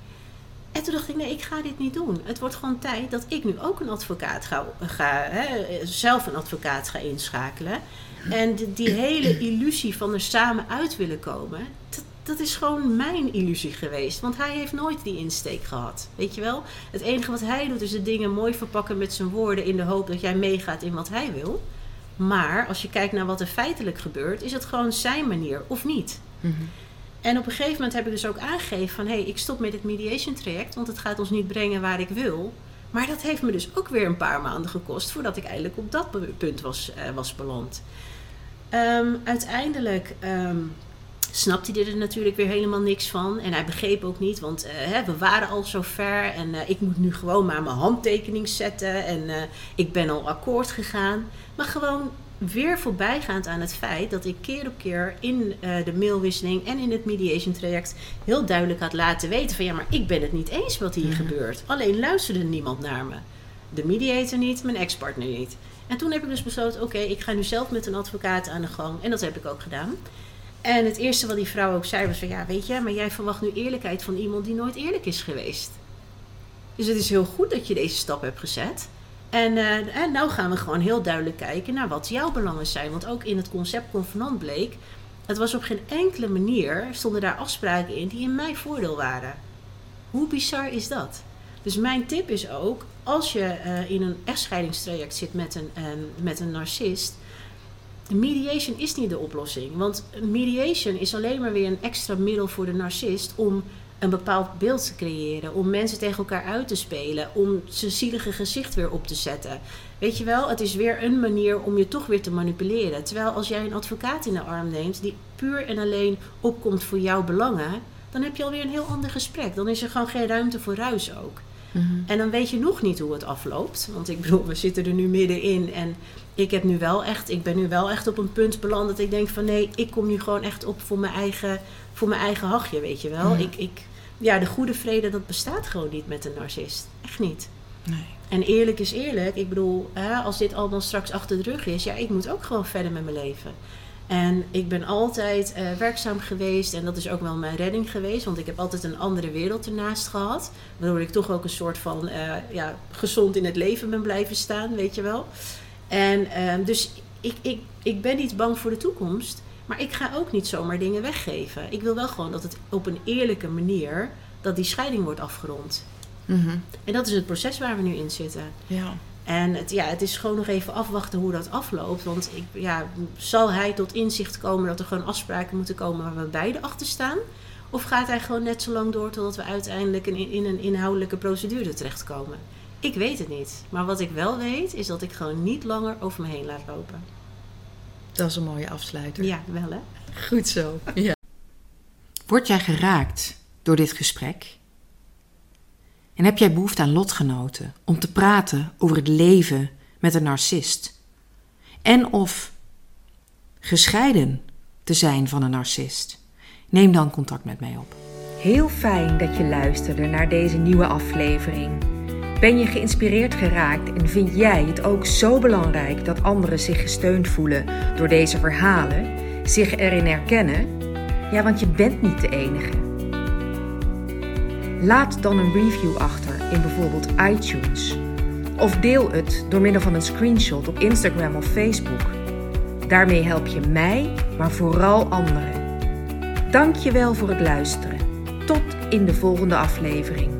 En toen dacht ik, nee, ik ga dit niet doen. Het wordt gewoon tijd dat ik nu ook een advocaat ga, ga hè, zelf een advocaat ga inschakelen. En die, hele illusie van er samen uit willen komen, dat, dat is gewoon mijn illusie geweest. Want hij heeft nooit die insteek gehad. Weet je wel? Het enige wat hij doet is de dingen mooi verpakken met zijn woorden in de hoop dat jij meegaat in wat hij wil. Maar als je kijkt naar wat er feitelijk gebeurt, is het gewoon zijn manier of niet. En op een gegeven moment heb ik dus ook aangegeven van... hé, hey, ik stop met het mediation traject, want het gaat ons niet brengen waar ik wil. Maar dat heeft me dus ook weer een paar maanden gekost... voordat ik eindelijk op dat punt was, uh, was beland. Um, uiteindelijk um, snapte hij er natuurlijk weer helemaal niks van. En hij begreep ook niet, want uh, hè, we waren al zo ver... en uh, ik moet nu gewoon maar mijn handtekening zetten... en ik ben al akkoord gegaan. Maar gewoon weer voorbijgaand aan het feit dat ik keer op keer in uh, de mailwisseling en in het mediation traject heel duidelijk had laten weten van ja, maar ik ben het niet eens wat hier mm -hmm. gebeurt. Alleen luisterde niemand naar me. De mediator niet, mijn ex-partner niet. En toen heb ik dus besloten, oké, okay, ik ga nu zelf met een advocaat aan de gang. En dat heb ik ook gedaan. En het eerste wat die vrouw ook zei was van ja, weet je, maar jij verwacht nu eerlijkheid van iemand die nooit eerlijk is geweest. Dus het is heel goed dat je deze stap hebt gezet. En, uh, en nou gaan we gewoon heel duidelijk kijken naar wat jouw belangen zijn. Want ook in het concept convenant bleek, het was op geen enkele manier, stonden daar afspraken in die in mijn voordeel waren. Hoe bizar is dat? Dus mijn tip is ook, als je uh, in een echtscheidingstraject zit met een, uh, met een narcist, mediation is niet de oplossing. Want mediation is alleen maar weer een extra middel voor de narcist om een bepaald beeld te creëren. Om mensen tegen elkaar uit te spelen. Om zijn zielige gezicht weer op te zetten. Weet je wel, het is weer een manier om je toch weer te manipuleren. Terwijl als jij een advocaat in de arm neemt die puur en alleen opkomt voor jouw belangen. Dan heb je alweer een heel ander gesprek. Dan is er gewoon geen ruimte voor ruis ook. Mm-hmm. En dan weet je nog niet hoe het afloopt. Want ik bedoel, we zitten er nu middenin. En ik, heb nu wel echt, ik ben nu wel echt op een punt beland dat ik denk van nee, ik kom nu gewoon echt op voor mijn eigen, voor mijn eigen hachje, weet je wel. Ik, ik, ja, de goede vrede, dat bestaat gewoon niet met een narcist. Echt niet. Nee. En eerlijk is eerlijk. Ik bedoel, hè, als dit allemaal straks achter de rug is, ja, ik moet ook gewoon verder met mijn leven. En ik ben altijd uh, werkzaam geweest en dat is ook wel mijn redding geweest, want ik heb altijd een andere wereld ernaast gehad. Waardoor ik toch ook een soort van uh, ja, gezond in het leven ben blijven staan, weet je wel. En uh, dus ik, ik, ik ben niet bang voor de toekomst. Maar ik ga ook niet zomaar dingen weggeven. Ik wil wel gewoon dat het op een eerlijke manier dat die scheiding wordt afgerond. Mm-hmm. En dat is het proces waar we nu in zitten. Ja. En het, ja, het is gewoon nog even afwachten hoe dat afloopt. Want ik, ja, zal hij tot inzicht komen dat er gewoon afspraken moeten komen waar we beide achter staan? Of gaat hij gewoon net zo lang door totdat we uiteindelijk in, in een inhoudelijke procedure terechtkomen? Ik weet het niet. Maar wat ik wel weet, is dat ik gewoon niet langer over me heen laat lopen. Dat is een mooie afsluiter. Ja, wel hè? Goed zo. Ja. Word jij geraakt door dit gesprek? En heb jij behoefte aan lotgenoten om te praten over het leven met een narcist? En of gescheiden te zijn van een narcist? Neem dan contact met mij op. Heel fijn dat je luisterde naar deze nieuwe aflevering. Ben je geïnspireerd geraakt en vind jij het ook zo belangrijk dat anderen zich gesteund voelen door deze verhalen, zich erin herkennen? Ja, want je bent niet de enige. Laat dan een review achter in bijvoorbeeld iTunes. Of deel het door middel van een screenshot op Instagram of Facebook. Daarmee help je mij, maar vooral anderen. Dank je wel voor het luisteren. Tot in de volgende aflevering.